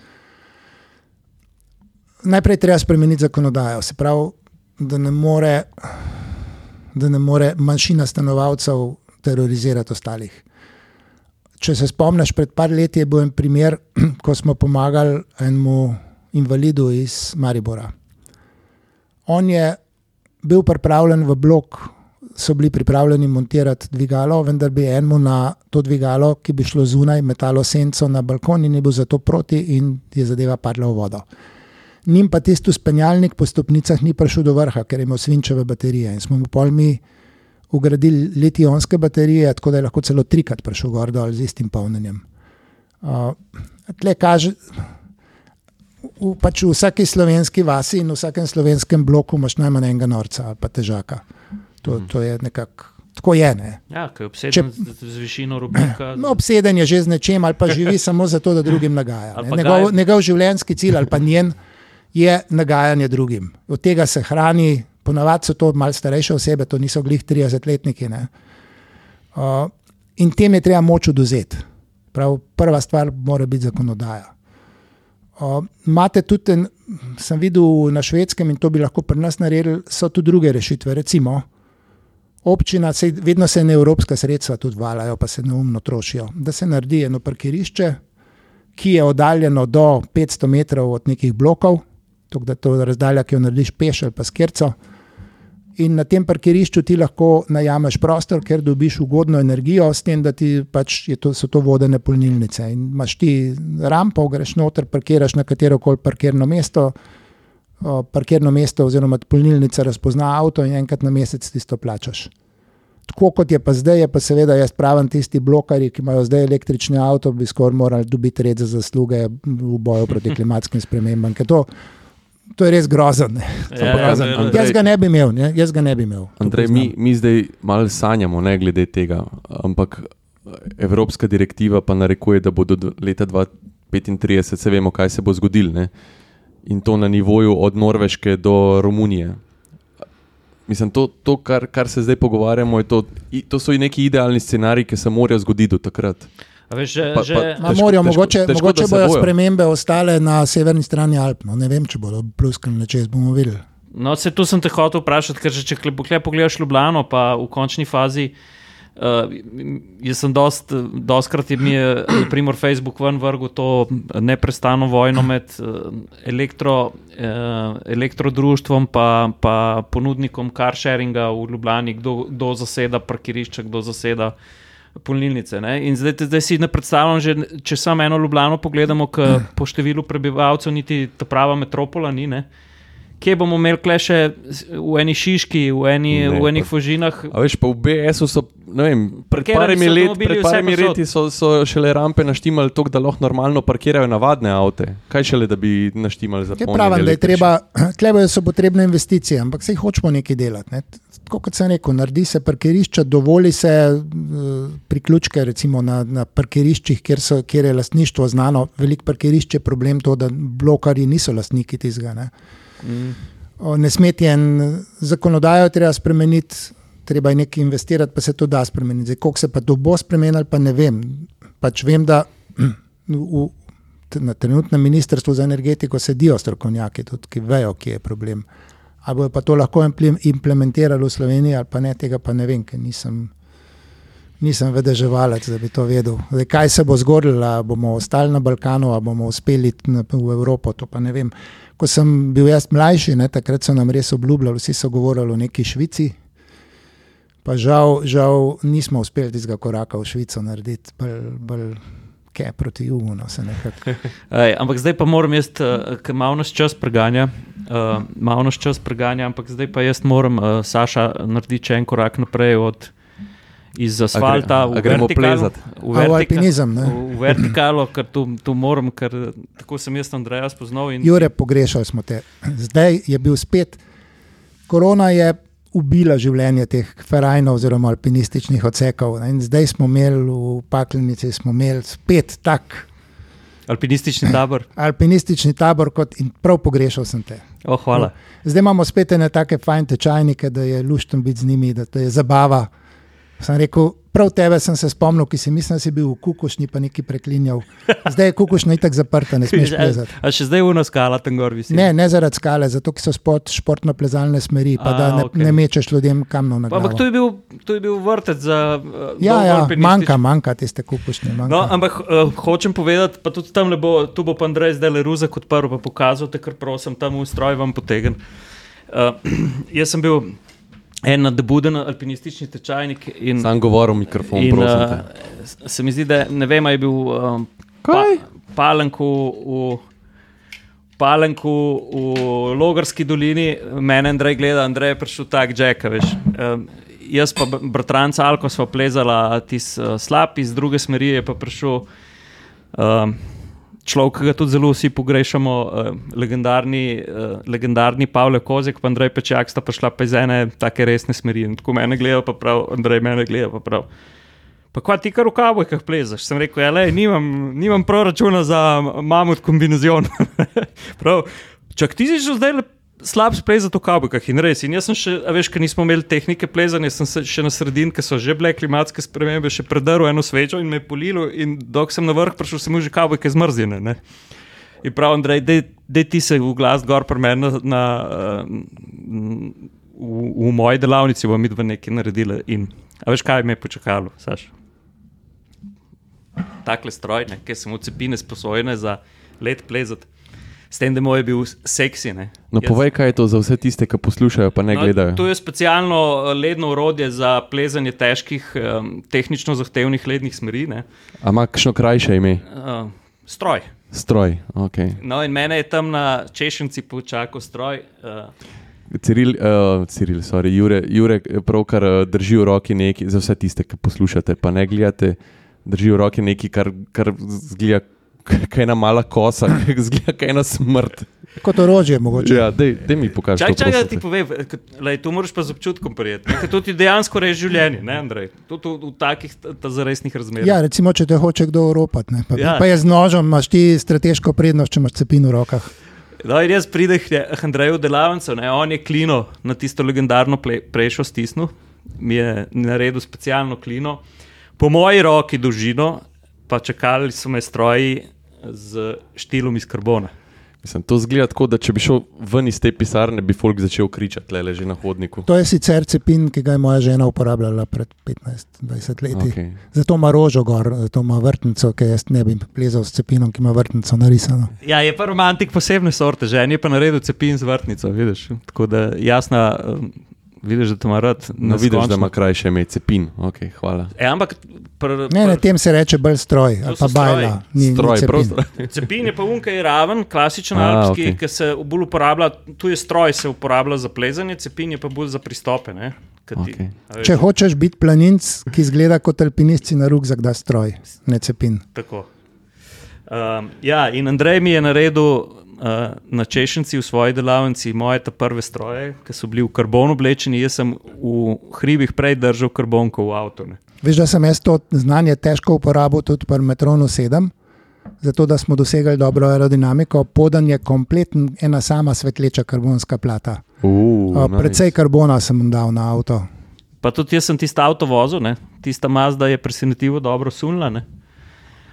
Najprej treba spremeniti zakonodajo, se pravi, da ne more, da ne more manjšina stanovalcev terorizirati ostalih. Če se spomniš, pred par leti je bil en primer, (clears throat) ko smo pomagali enemu invalidu iz Maribora. On je bil pripravljen v blok, so bili pripravljeni montirati dvigalo, vendar bi enemu na to dvigalo, ki bi šlo zunaj, metalo senco na balkon in je bil zato proti in je zadeva padla v vodo. Nim pa tisti spenjalnik po stopnicah ni prišel do vrha, ker je imel svinčeve baterije in smo mu pol mi ugradili litijonske baterije, tako da je lahko celo trikrat prišel gor dol z istim polnjenjem. Uh, tle kaže, v, pač v vsaki slovenski vasi in v vsakem slovenskem bloku imaš najmanj enega norca ali pa težaka. To, to je nekako. Tako je. Ne. Ja, ki je obseden z, z višino rubika. No, obseden je že z nečem, ali pa živi samo zato, da drugim nagaja. Njegov, njegov življenjski cilj ali pa njen je nagajanje drugim. Od tega se hrani, ponavadi so to malce starejše osebe, to niso glih 30-letniki. ne. Uh, in tem je treba moč oduzeti. Prav, prva stvar mora biti zakonodaja. Uh, Imate tudi, en, sem videl na švedskem in to bi lahko pri nas naredili, so tudi druge rešitve. Recimo, občina, sej, vedno se ne evropska sredstva tudi valajo, pa se neumno trošijo. Da se naredi eno parkirišče, ki je oddaljeno do 500 metrov od nekih blokov, tako da to razdalja, ki jo narediš peš ali pa skerco. In na tem parkirišču ti lahko najameš prostor, ker dobiš ugodno energijo, s tem, da ti pač je to, so to vodene polnilnice. In imaš ti rampo, greš noter, parkiraš na katero koli parkirno mesto, o, parkirno mesto oziroma polnilnica razpozna avto in enkrat na mesec tisto plačaš. Tako kot je pa zdaj, je pa seveda jaz pravim, tisti blokarji, ki imajo zdaj električni avto, bi skoraj morali dobiti red za zasluge v boju proti klimatskim spremembam. ker To, to je res je Ja, grozno. ja, ja. Jaz ga ne bi imel, ne? jaz ga ne bi imel. Andrej, mi, mi zdaj malo sanjamo, ne glede tega, ampak Evropska direktiva pa narekuje, da bo do leta 2035 se vemo, kaj se bo zgodilo. Ne? In to na nivoju od Norveške do Romunije. Mislim, to, to kar, kar se zdaj pogovarjamo, je to, to so i neki idealni scenariji, ki se morajo zgoditi do takrat. A veš, že, Pa- že, pa- Ma Težko- morajo, težko- mogoče, težko, mogoče bojo spremembe ostale na severni strani Alp. No, ne vem, če bodo pluskali na čez, bomo videli. No, se tu sem te hotel vprašati, ker že če kle- kle pogledaš Ljubljano, pa v končni fazi. Uh, jaz sem dost, dostkrat je mi je primor Facebook ven vrgel to neprestano vojno med uh, elektro, uh, elektrodruštvom pa, pa ponudnikom carsharinga v Ljubljani, kdo, kdo zaseda parkirišče, kdo zaseda polnilnice. Ne? In zdaj, zdaj si ne predstavljam, že, če samo eno Ljubljano pogledamo, ki po številu prebivalcev niti ta prava metropola ni. Ne? Kje bomo imeli kle še v eni Šiški, v, eni, Ne, v enih pa- Fužinah? A veš, pa v BS-u so, ne vem, pred parimi, so let, pred vse parimi leti so, so šele rampe naštimali tako, da lahko normalno parkirajo navadne avte. Kaj šele, da bi naštimali za Kaj polnjenje pravim, da je treba, (clears throat) tle so potrebne investicije, ampak se jih hočemo nekaj delati. Ne. Tako kot sem rekel, naredi se parkirišča, dovoli se uh, priključke recimo na, na parkiriščih, kjer, so, kjer je lastništvo znano. Veliko parkirišč je problem to, da blokarji niso lastniki tistega. Ne. Mm. O, ne smeti en zakonodajo, treba spremeniti, treba je nekaj investirati, pa se to da spremeniti. Zdaj, koliko se pa to bo spremenilo, pa ne vem. Pač vem, da v, na trenutnem ministrstvu za energetiko sedijo strokovnjaki, tudi, ki vejo, kje je problem. Ali bojo pa to lahko implementirali v Sloveniji, ali pa ne, tega pa ne vem, ker nisem, nisem vedeževalec, da bi to vedel. Zdaj, kaj se bo zgodilo, bomo ostali na Balkanu, ali bomo uspeli v Evropo, to pa ne vem. Ko sem bil jaz mlajši, ne, takrat so nam res obljubljali, vsi so govorili o neki Švici. Pa žal, žal nismo uspeli tistega koraka v Švico narediti, bolj, kaj proti jugu. No, (laughs) Ej, ampak zdaj pa moram jaz, uh, ker malo nas čas preganja, uh, malo nas čas preganja, ampak zdaj pa jaz moram, uh, Saša, narediti še en korak naprej od. Iz asfalta a gremo plezati. V, vertika, v alpinizem. V, v vertikalo, ker tu, tu moram, ker tako sem jaz, Andrej, spoznal. In... Jure, pogrešali smo te. Zdaj je bil spet. Korona je ubila življenje teh ferajnov oziroma alpinističnih odsekov. In zdaj smo imeli v Paklenici spet tak. Alpinistični (clears throat) tabor. Alpinistični tabor, kot in prav pogrešal sem te. Oh, hvala. Zdaj imamo spet ene take fajne tečajnike, da je luštno biti z njimi, da je zabava. Sem rekel, Prav tebe sem se spomnil, ki si mislil, da si bil v kukušni, pa nekaj preklinjal. Zdaj je kukušna itak zaprta, ne smeš (laughs) plezati. A še zdaj uno skala tam gor visi? Ne, ne zaradi skale, zato so spod športno plezalne smeri, pa A, da ne, okay. ne mečeš ljudem kamno na glavo. Ampak to je bil, to je bil vrtec za. Uh, ja, ja manjka, manjka tiste kukušne. No, ampak uh, hočem povedati, pa tudi tam bo, tu bo pa Andrej zdaj le ruzak kot prvo, pa pokazal te, kar prosim, tam v stroj vam potegnem. Uh, (clears throat) jaz sem bil en nadebuden alpinistični tečajnik. Sam govoril v mikrofon. In, uh, se mi zdi, da ne vem, ali je bil um, pa, palenku v. Palenku v Logarski dolini, meni Andrej gleda, Andrej je prišel tak, Jack. Um, jaz pa bratranca Alko smo plezala tisti uh, slab, iz druge smeri je pa prišel. Um, človek, ki ga tudi zelo vsi pogrešamo, uh, legendarni, uh, legendarni Pavle Kozek, pa Andrej Pečak, sta prišla pa iz ene tako resne smeri. In tako mene gledajo, pa prav, Andrej mene gleda, pa prav. Pa kva ti kar v kavbojkah plezaš? Sem rekel, ja, le, nimam, nimam proračuna za mamut kombinacijon. (laughs) prav, čak ti si že zdaj lepo slab splezati v kabukah in res. In jaz sem še, veš, ker nismo imeli tehnike plezanja, sem se še na sredini, ker so že bile klimatske spremembe, še predrl eno svečo in me polilo. In dok sem na vrh prišel, sem že kabujke zmrzine. Ne? In prav, da ti se v glas gor premen na. na V, v moji delavnici bomo mi dva nekaj naredili. In, a veš, kaj me je počakalo, Saš? Takle strojne, ki so mu cepine sposojene za let plezati s tem, da je bil seksi. Ne. No, Jaz... povej, kaj je to za vse tiste, ki poslušajo, pa ne no, gledajo. To je specialno eh, ledno urodje za plezanje težkih, um, tehnično zahtevnih lednih smeri. Ampak, kakšno krajše ime? Uh, stroj. Stroj, ok. No, in mene je tam na češenci počakal stroj. Uh, Ciril, uh, Ciril sorry, Jure, Jure pravkar uh, drži v roki nekaj, za vse tiste, ki poslušate, pa ne gledate, drži v roki nekaj, kar, kar zgleda kaj ena mala kosa, (laughs) ki zgleda, kaj ena smrt. Kot orožje, mogoče. Ja, dej, dej mi pokaži. Čakaj, čakaj, da ti povem, tu moraš pa z občutkom prijeti. To ti dejansko reže življenje, ne, Andrej? To v, v takih zaresnih razmerah. Ja, recimo, če te hoče kdo oropati, pa, ja. pa je z nožem, imaš ti strateško prednost, če imaš cepin v rokah. No, in jaz pridem k Andreju delavnico, ne, on je klino na tisto legendarno prejšo stisnil, mi je naredil specialno klino, po moji roki dolžino, pa čakali so me stroji z štilom iz karbona. Mislim, to zgleda tako, da če bi šel ven iz te pisarne, bi folk začel kričati, le že na hodniku. To je sicer cepin, ki ga je moja žena uporabljala pred 15-20 leti. Okay. Zato ima rožo gor, zato ima vrtnico, ki jaz ne bi plezal s cepinom, ki ima vrtnico narisano. Ja, je pa romantik posebne sorte, že en je pa naredil cepin z vrtnico, vidiš. Tako da jasna. Vidiš, da ima rad. No, vidiš, da ima krajše ime, cepin. Okay, e, ampak, pr, pr, ne, na tem se reče bolj stroj, ali pa bajla. Ni, stroj, ni cepin. (laughs) cepin je pa unkaj raven, klasičen A, alpski, okay. ki se bolj uporablja. Tu je stroj, se uporablja za plezanje, cepin je pa bolj za pristope. Okay. Če hočeš biti planinc, ki izgleda kot alpinist, na rukzak da stroj, ne cepin. Tako. Um, ja, in Andrej mi je naredil uh, na češenci v svoji delavnici moje prve stroje, ki so bili v karbonu oblečeni, jaz sem v hribih prej držal karbonko v avtu. Ne. Veš, da sem jaz to znanje težko uporabil tudi pri Metronu 7, zato da smo dosegli dobro aerodinamiko. Podan je kompletna ena sama svetleča karbonska plata. Uh, uh, precej nice. karbona sem dal na avto. Pa tudi jaz sem tisto avto vozil, ne? tista Mazda je presenetljivo dobro sunila. Ne?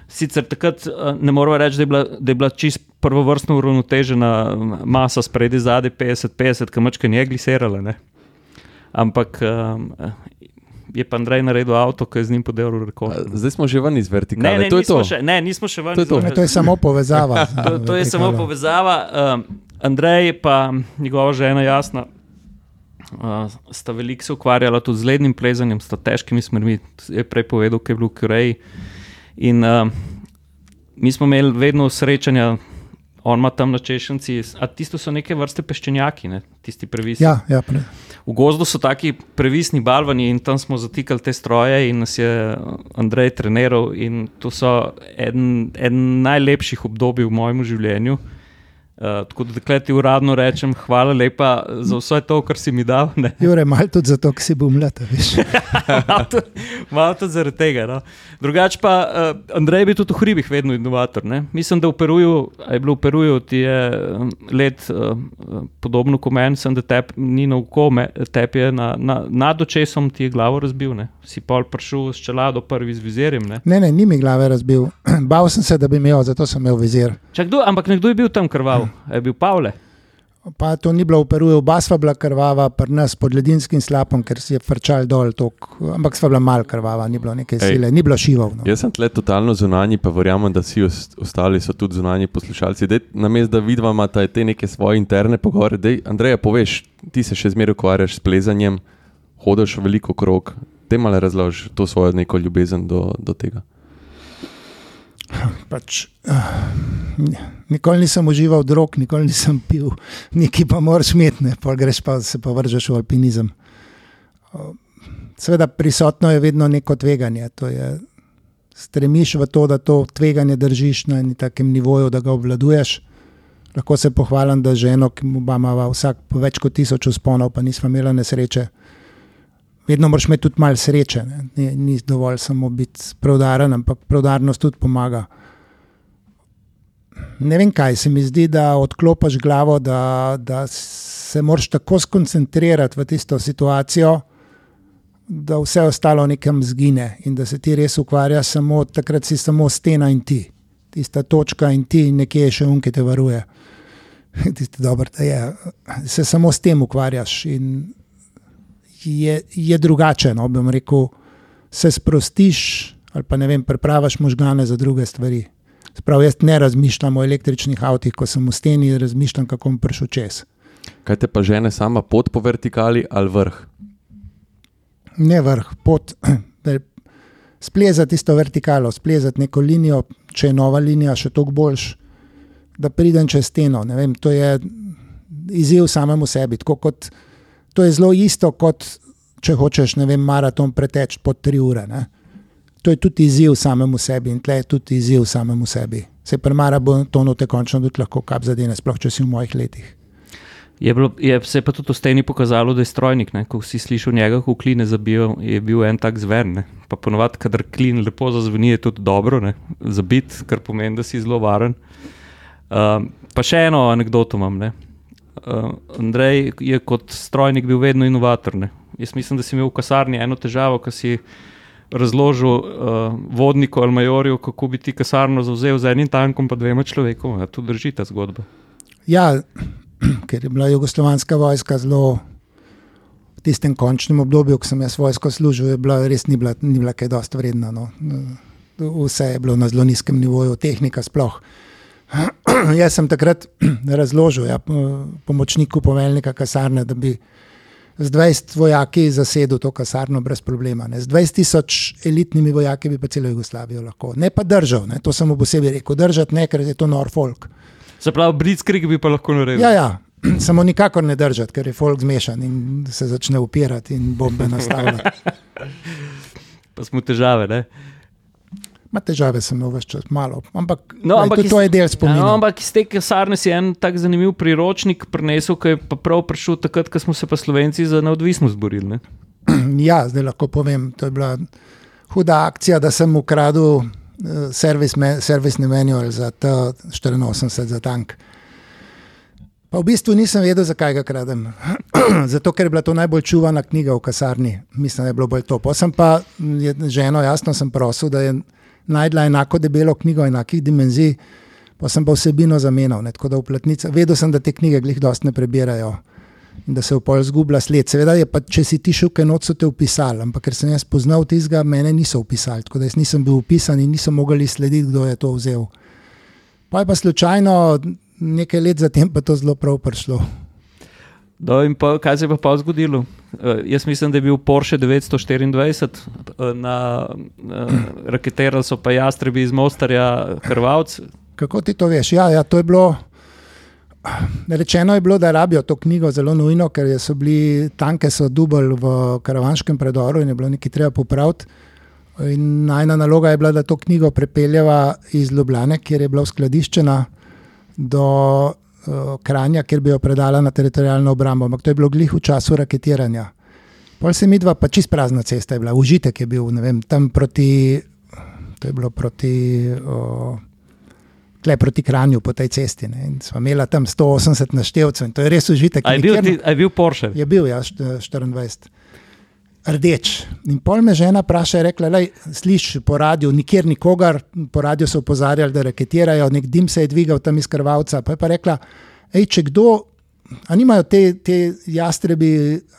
Sicer takrat eh, ne moramo reči, da je bila, da je bila čist prvovrstno uravnotežena masa spredi zadaj 50-50, kamačka nije glisirala. Ne? Ampak um, je pa Andrej naredil avto, ki je z njim podelil rekord. Zdaj smo že ven iz vertikale. Ne, ne, to je nismo to. še, ne, nismo še ven. To je to. iz- to je samo povezava. (laughs) to, to je samo povezava. Um, Andrej in njegova žena, jasna, uh, sta veliko se ukvarjala tudi z lednim plezanjem, sta težkimi smermi. Je prej povedal, ki je bil v Koreji. In uh, mi smo imeli vedno srečanja, on ima tam na češenci, a tisto so neke vrste peščenjaki, ne? tisti previsni. Ja, ja, pre, V gozdu so taki previsni balvani in tam smo zatikali te stroje in nas je Andrej treniral. In to so eden, eden najlepših obdobij v mojem življenju. Uh, tako da takrat ti uradno rečem, hvala lepa za vse to, kar si mi dal. ne. Jure, malo tudi zato, ker si bil mlad. veš. (laughs) Malo tudi- Malo tudi zaradi tega. No. Drugače pa uh, Andrej je bil tudi v hribih vedno inovator. Ne? Mislim, da v Peruju, je bilo v Peruju, ti je um, let uh, podobno kot meni, sem da tep ni na oko, tep je na, na, nad očesom ti je glavo razbil. Ne? Si pol prišel s čelado prvi z vizirjem. Ne? Ne, ne, ni mi glave razbil. (clears throat) Bal sem se, da bi imel, zato sem imel vizir. Čak, kdo, ampak nekdo je bil tam krval, je bil Pavle. Pa to ni bilo v Peruju, oba sva bila krvava, pri nas pod ledinskim slapom, ker si je frčal dol, tok, ampak sva bila mal krvava, ni bilo neke Ej. sile, ni bilo šivov. No. Jaz sem tle totalno zunanji, pa verjamem, da vsi os- ostali so tudi zunanji poslušalci. Na mestu, da vidva imata te neke svoje interne pogovore. Dej, Andreja, poveš, ti se še zmeraj ukvarjaš s plezanjem, hodiš veliko krog. Te malo razloži to svojo neko ljubezen do, do tega. Pač, uh, nikoli nisem užival drog, nikoli nisem pil, nekaj pa moraš imeti, ne, pol greš pa se pa vržeš v alpinizem. Uh, Seveda prisotno je vedno neko tveganje. je- Stremiš v to, da to tveganje držiš na enem takem nivoju, da ga obvladuješ. Lahko se pohvalim, da ženo, ki mu imamo vsak več kot tisoč usponov, pa nismo imeli nesreče. Vedno moraš imeti tudi malo sreče, ne. ni, ni dovolj samo biti preudaren, ampak preudarnost tudi pomaga. Ne vem, kaj se mi zdi, da odklopiš glavo, da, da se moraš tako skoncentrirati v tisto situacijo, da vse ostalo nekam zgine in da se ti res ukvarja samo takrat, si samo stena in ti. Tista točka in ti, in nekje je še um, ki te varuje. (laughs) Tisti dober, da je. Se samo s tem ukvarjaš in je, je drugače. No, bom rekel, se sprostiš ali pa ne vem, prepravaš možgane za druge stvari. Sprav, jaz ne razmišljam o električnih avtih, ko sem v steni, razmišljam, kako bom prišel čez. Kaj te pa žene sama pot po vertikali ali vrh? Ne vrh, pot, (clears throat) splezati tisto vertikalo, splezati neko linijo, če je nova linija, še toliko boljš, da pridem čez steno. Vem, to je izziv samemu sebi. tako Kot, to je zelo isto, kot če hočeš vem, maraton preteči pod tri ure. Ne. To je tudi izziv samemu sebi in tle je tudi izziv samemu sebi. Se pri maratonu te končno tudi lahko kap zadene, sploh če si v mojih letih. Je, bilo, je se je pa tudi v steni pokazalo, da je strojnik. Ne? Ko si slišal njega, ko kline zabijo, je bil en tak zver. Ne? Pa ponovadi, kadar klin lepo zazveni, je tudi dobro, ne? zabit, kar pomeni, da si zelo varen. Um, pa še eno anegdoto imam. ne. Uh, Andrej je kot strojnik bil vedno inovator. Ne? Jaz mislim, da si imel v kasarni eno težavo, ki si razložil uh, vodniku ali majorju, kako bi ti kasarno zauzel z enim tankom, pa dvema človekoma. Tu drži ta zgodba. Ja, (clears throat) ker je bila jugoslovanska vojska zelo v tistem končnem obdobju, ko sem jaz vojsko služil, je bila res ni bila, ni bila kaj dosti vredna. No. Vse je bilo na zelo nizkem nivoju, tehnika sploh. (clears throat) jaz sem takrat (clears throat) razložil ja, pomočniku poveljnika kasarne, da bi z 20 vojaki zasedel to kasarno brez problema. Ne. Z 20 tisoč elitnimi vojaki bi pa celo Jugoslavijo lahko. Ne pa držal, ne. to sem mu posebej rekel. Držati ne, ker je to Norfolk. Se pravi, Blitzkrieg bi pa lahko naredil. Ja, ja. (clears throat) Samo nikakor ne držati, ker je folk zmešan in se začne upirati in bombe nastavljati. (laughs) Pa smo težave. Ne? Ma težave sem imel več čas, malo. Ampak, No, lej, ampak tudi to je del spomina. Ja, no, ampak iz te kasarne si en tak zanimiv priročnik prinesel, ki je pa prav prišel takrat, ko smo se pa Slovenci za neodvisnost borili. Ne? (clears throat) Ja, zdaj lahko povem, to je bila huda akcija, da sem ukradel uh, servis me, servisni manual za T84 za tank. Pa v bistvu nisem vedel, zakaj ga kradem. (clears throat) Zato, ker je bila to najbolj čuvana knjiga v kasarni. Mislim, da je bilo bolj to. Pa sem pa ženo jasno prosil, da je najdla enako debelo knjigo enakih dimenzij, pa sem pa vsebino zamenjal. Ne, tako da v platnicah, vedel sem, da te knjige glih dosti ne prebirajo in da se v pol zgublja sled. Seveda je pa, če si ti šel kaj noč, so te upisali, ampak ker sem jaz poznal tistega, mene niso upisali, tako da jaz nisem bil upisan in niso mogli slediti, kdo je to vzel. Pa je pa slučajno nekaj let zatem pa to zelo prav prišlo. Do, in pa, kaj se je pa, pa zgodilo? Uh, jaz mislim, da je bil Porsche 924, uh, na uh, raketerali so pa jastrebi iz Mostarja, Hrvavc. Kako ti to veš? Ja, ja, to je bilo. Rečeno je bilo, da rabijo to knjigo zelo nujno, ker so bili tanke so dubali v karavanskem predoru in je bilo nekaj treba popraviti. In najna naloga je bila, da to knjigo prepeljeva iz Ljubljane, kjer je bila uskladiščena, do Kranja, kjer bi jo predala na teritorijalno obrambo. Ampak to je bilo glih v času raketiranja. Pol se mi dva, pa čist prazna cesta je bila, užitek je bil, ne vem, tam proti, to je bilo proti. Uh, Tle proti Kranju po tej cesti. Smo imeli tam 180 naštevcev in to je res užitek. Je bil, ti, je bil Porsche? Je bil, ja, 24. Rdeč. In pol me žena vpraša, je rekla, slišiš po radiju, nikjer nikogar, po radiju so opozarjali, da raketirajo, nek dim se je dvigal tam iz krvavca. Pa je pa rekla, hej, če kdo, a nimajo te, te jastrebi,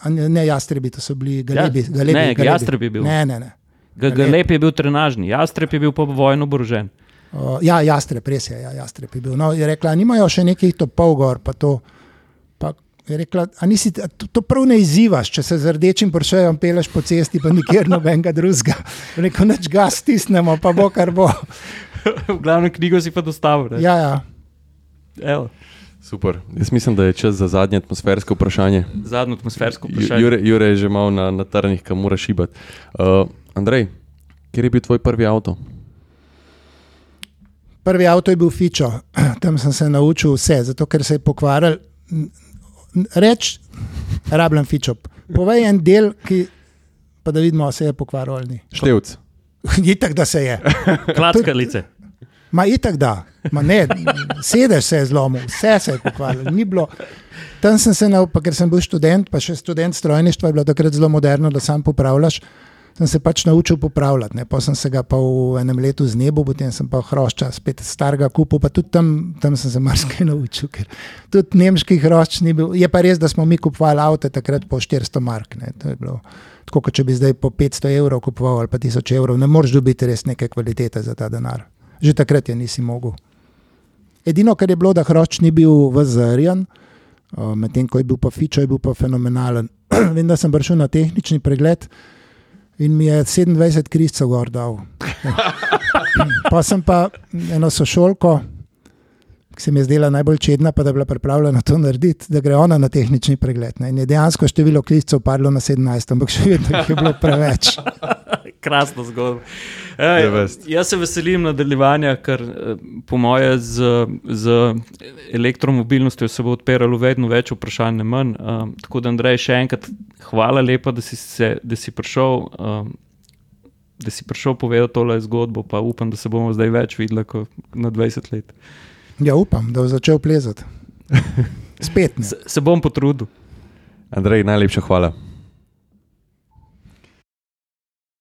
ne jastrebi, to so bili galebi. Ja, galebi ne, galebi. jastreb je bil. Ne, ne, ne. Galeb je bil trenažni, jastreb je bil pa vojno oborožen. Uh, ja, jastreb, res je, ja, jastreb je bil. No, je rekla, nimajo še nekih topov gor, pa to. Je rekla, a nisi, to, to prav ne izzivaš, če se z rdečim pršejem peleš po cesti, pa nikjer nobenega drugega. Rekel, neč ga stisnemo, pa bo kar bo. (laughs) v glavnem knjigo si pa dostavil. Ja, ja. Evo, Super. Jaz mislim, da je čas za zadnje atmosfersko vprašanje. zadnjo atmosfersko vprašanje. Jure, Jure je že mal na, na trnih, kam moraš šibati. Uh, Andrej, kje je bil tvoj prvi avto? Prvi avto je bil Fičo, (clears throat) tam sem se naučil vse, zato ker se je pokvaril. Reč, rabljen Fičo. Povej en del, ki, pa da vidimo, se je pokvaril ali ni. Števc. (laughs) Itak, da se je. Klackalice. Ma itak da, Ma ne, sedež se je zlomil, vse se je pokvarilo. ni bilo. Tam sem se naučil, ker sem bil študent, pa še študent strojništva, je bilo takrat zelo moderno, da sam popravljaš. Sem se pač naučil popravljati, ne. pa sem se ga pa v enem letu znebil, potem sem pa hrošča spet starega kupil, pa tudi tam, tam sem se marsikaj naučil, ker tudi nemških hrošč ni bil. Je pa res, da smo mi kupovali avto takrat po 400 mark. Ne. To je bilo tako, kot če bi zdaj po 500 evrov kupoval ali pa 1000 evrov, ne moreš dobiti res neke kvalitete za ta denar. Že takrat je nisi mogel. Edino, kar je bilo, da hrošč ni bil vzarjen, medtem ko je bil pa Fičo, je bil pa fenomenalen. (clears throat) Vem, da sem prišel na tehnični pregled in mi je 27 kriscev gor dal. Pa sem pa eno sošolko, ki se mi je zdela najbolj čedna, pa da je bila pripravljena to narediti, da gre ona na tehnični pregled. Ne. In je dejansko število kriscev padlo na 17, ampak še vedno jih je bilo preveč. Krasna zgodba. The Ej, jaz se veselim nadaljevanja, ker eh, po moje z, z elektromobilnostjo se bo odpiralo vedno več vprašanj, ne manj. Um, tako da, Andrej, še enkrat hvala lepa, da si, se, da si prišel. Um, Da si prišel povedati tole zgodbo, pa upam, da se bomo zdaj več videli kot na 20 let. Ja, upam, da bo začel plezati. (laughs) Spet ne. Se, se bom potrudil. Andrej, najlepša hvala.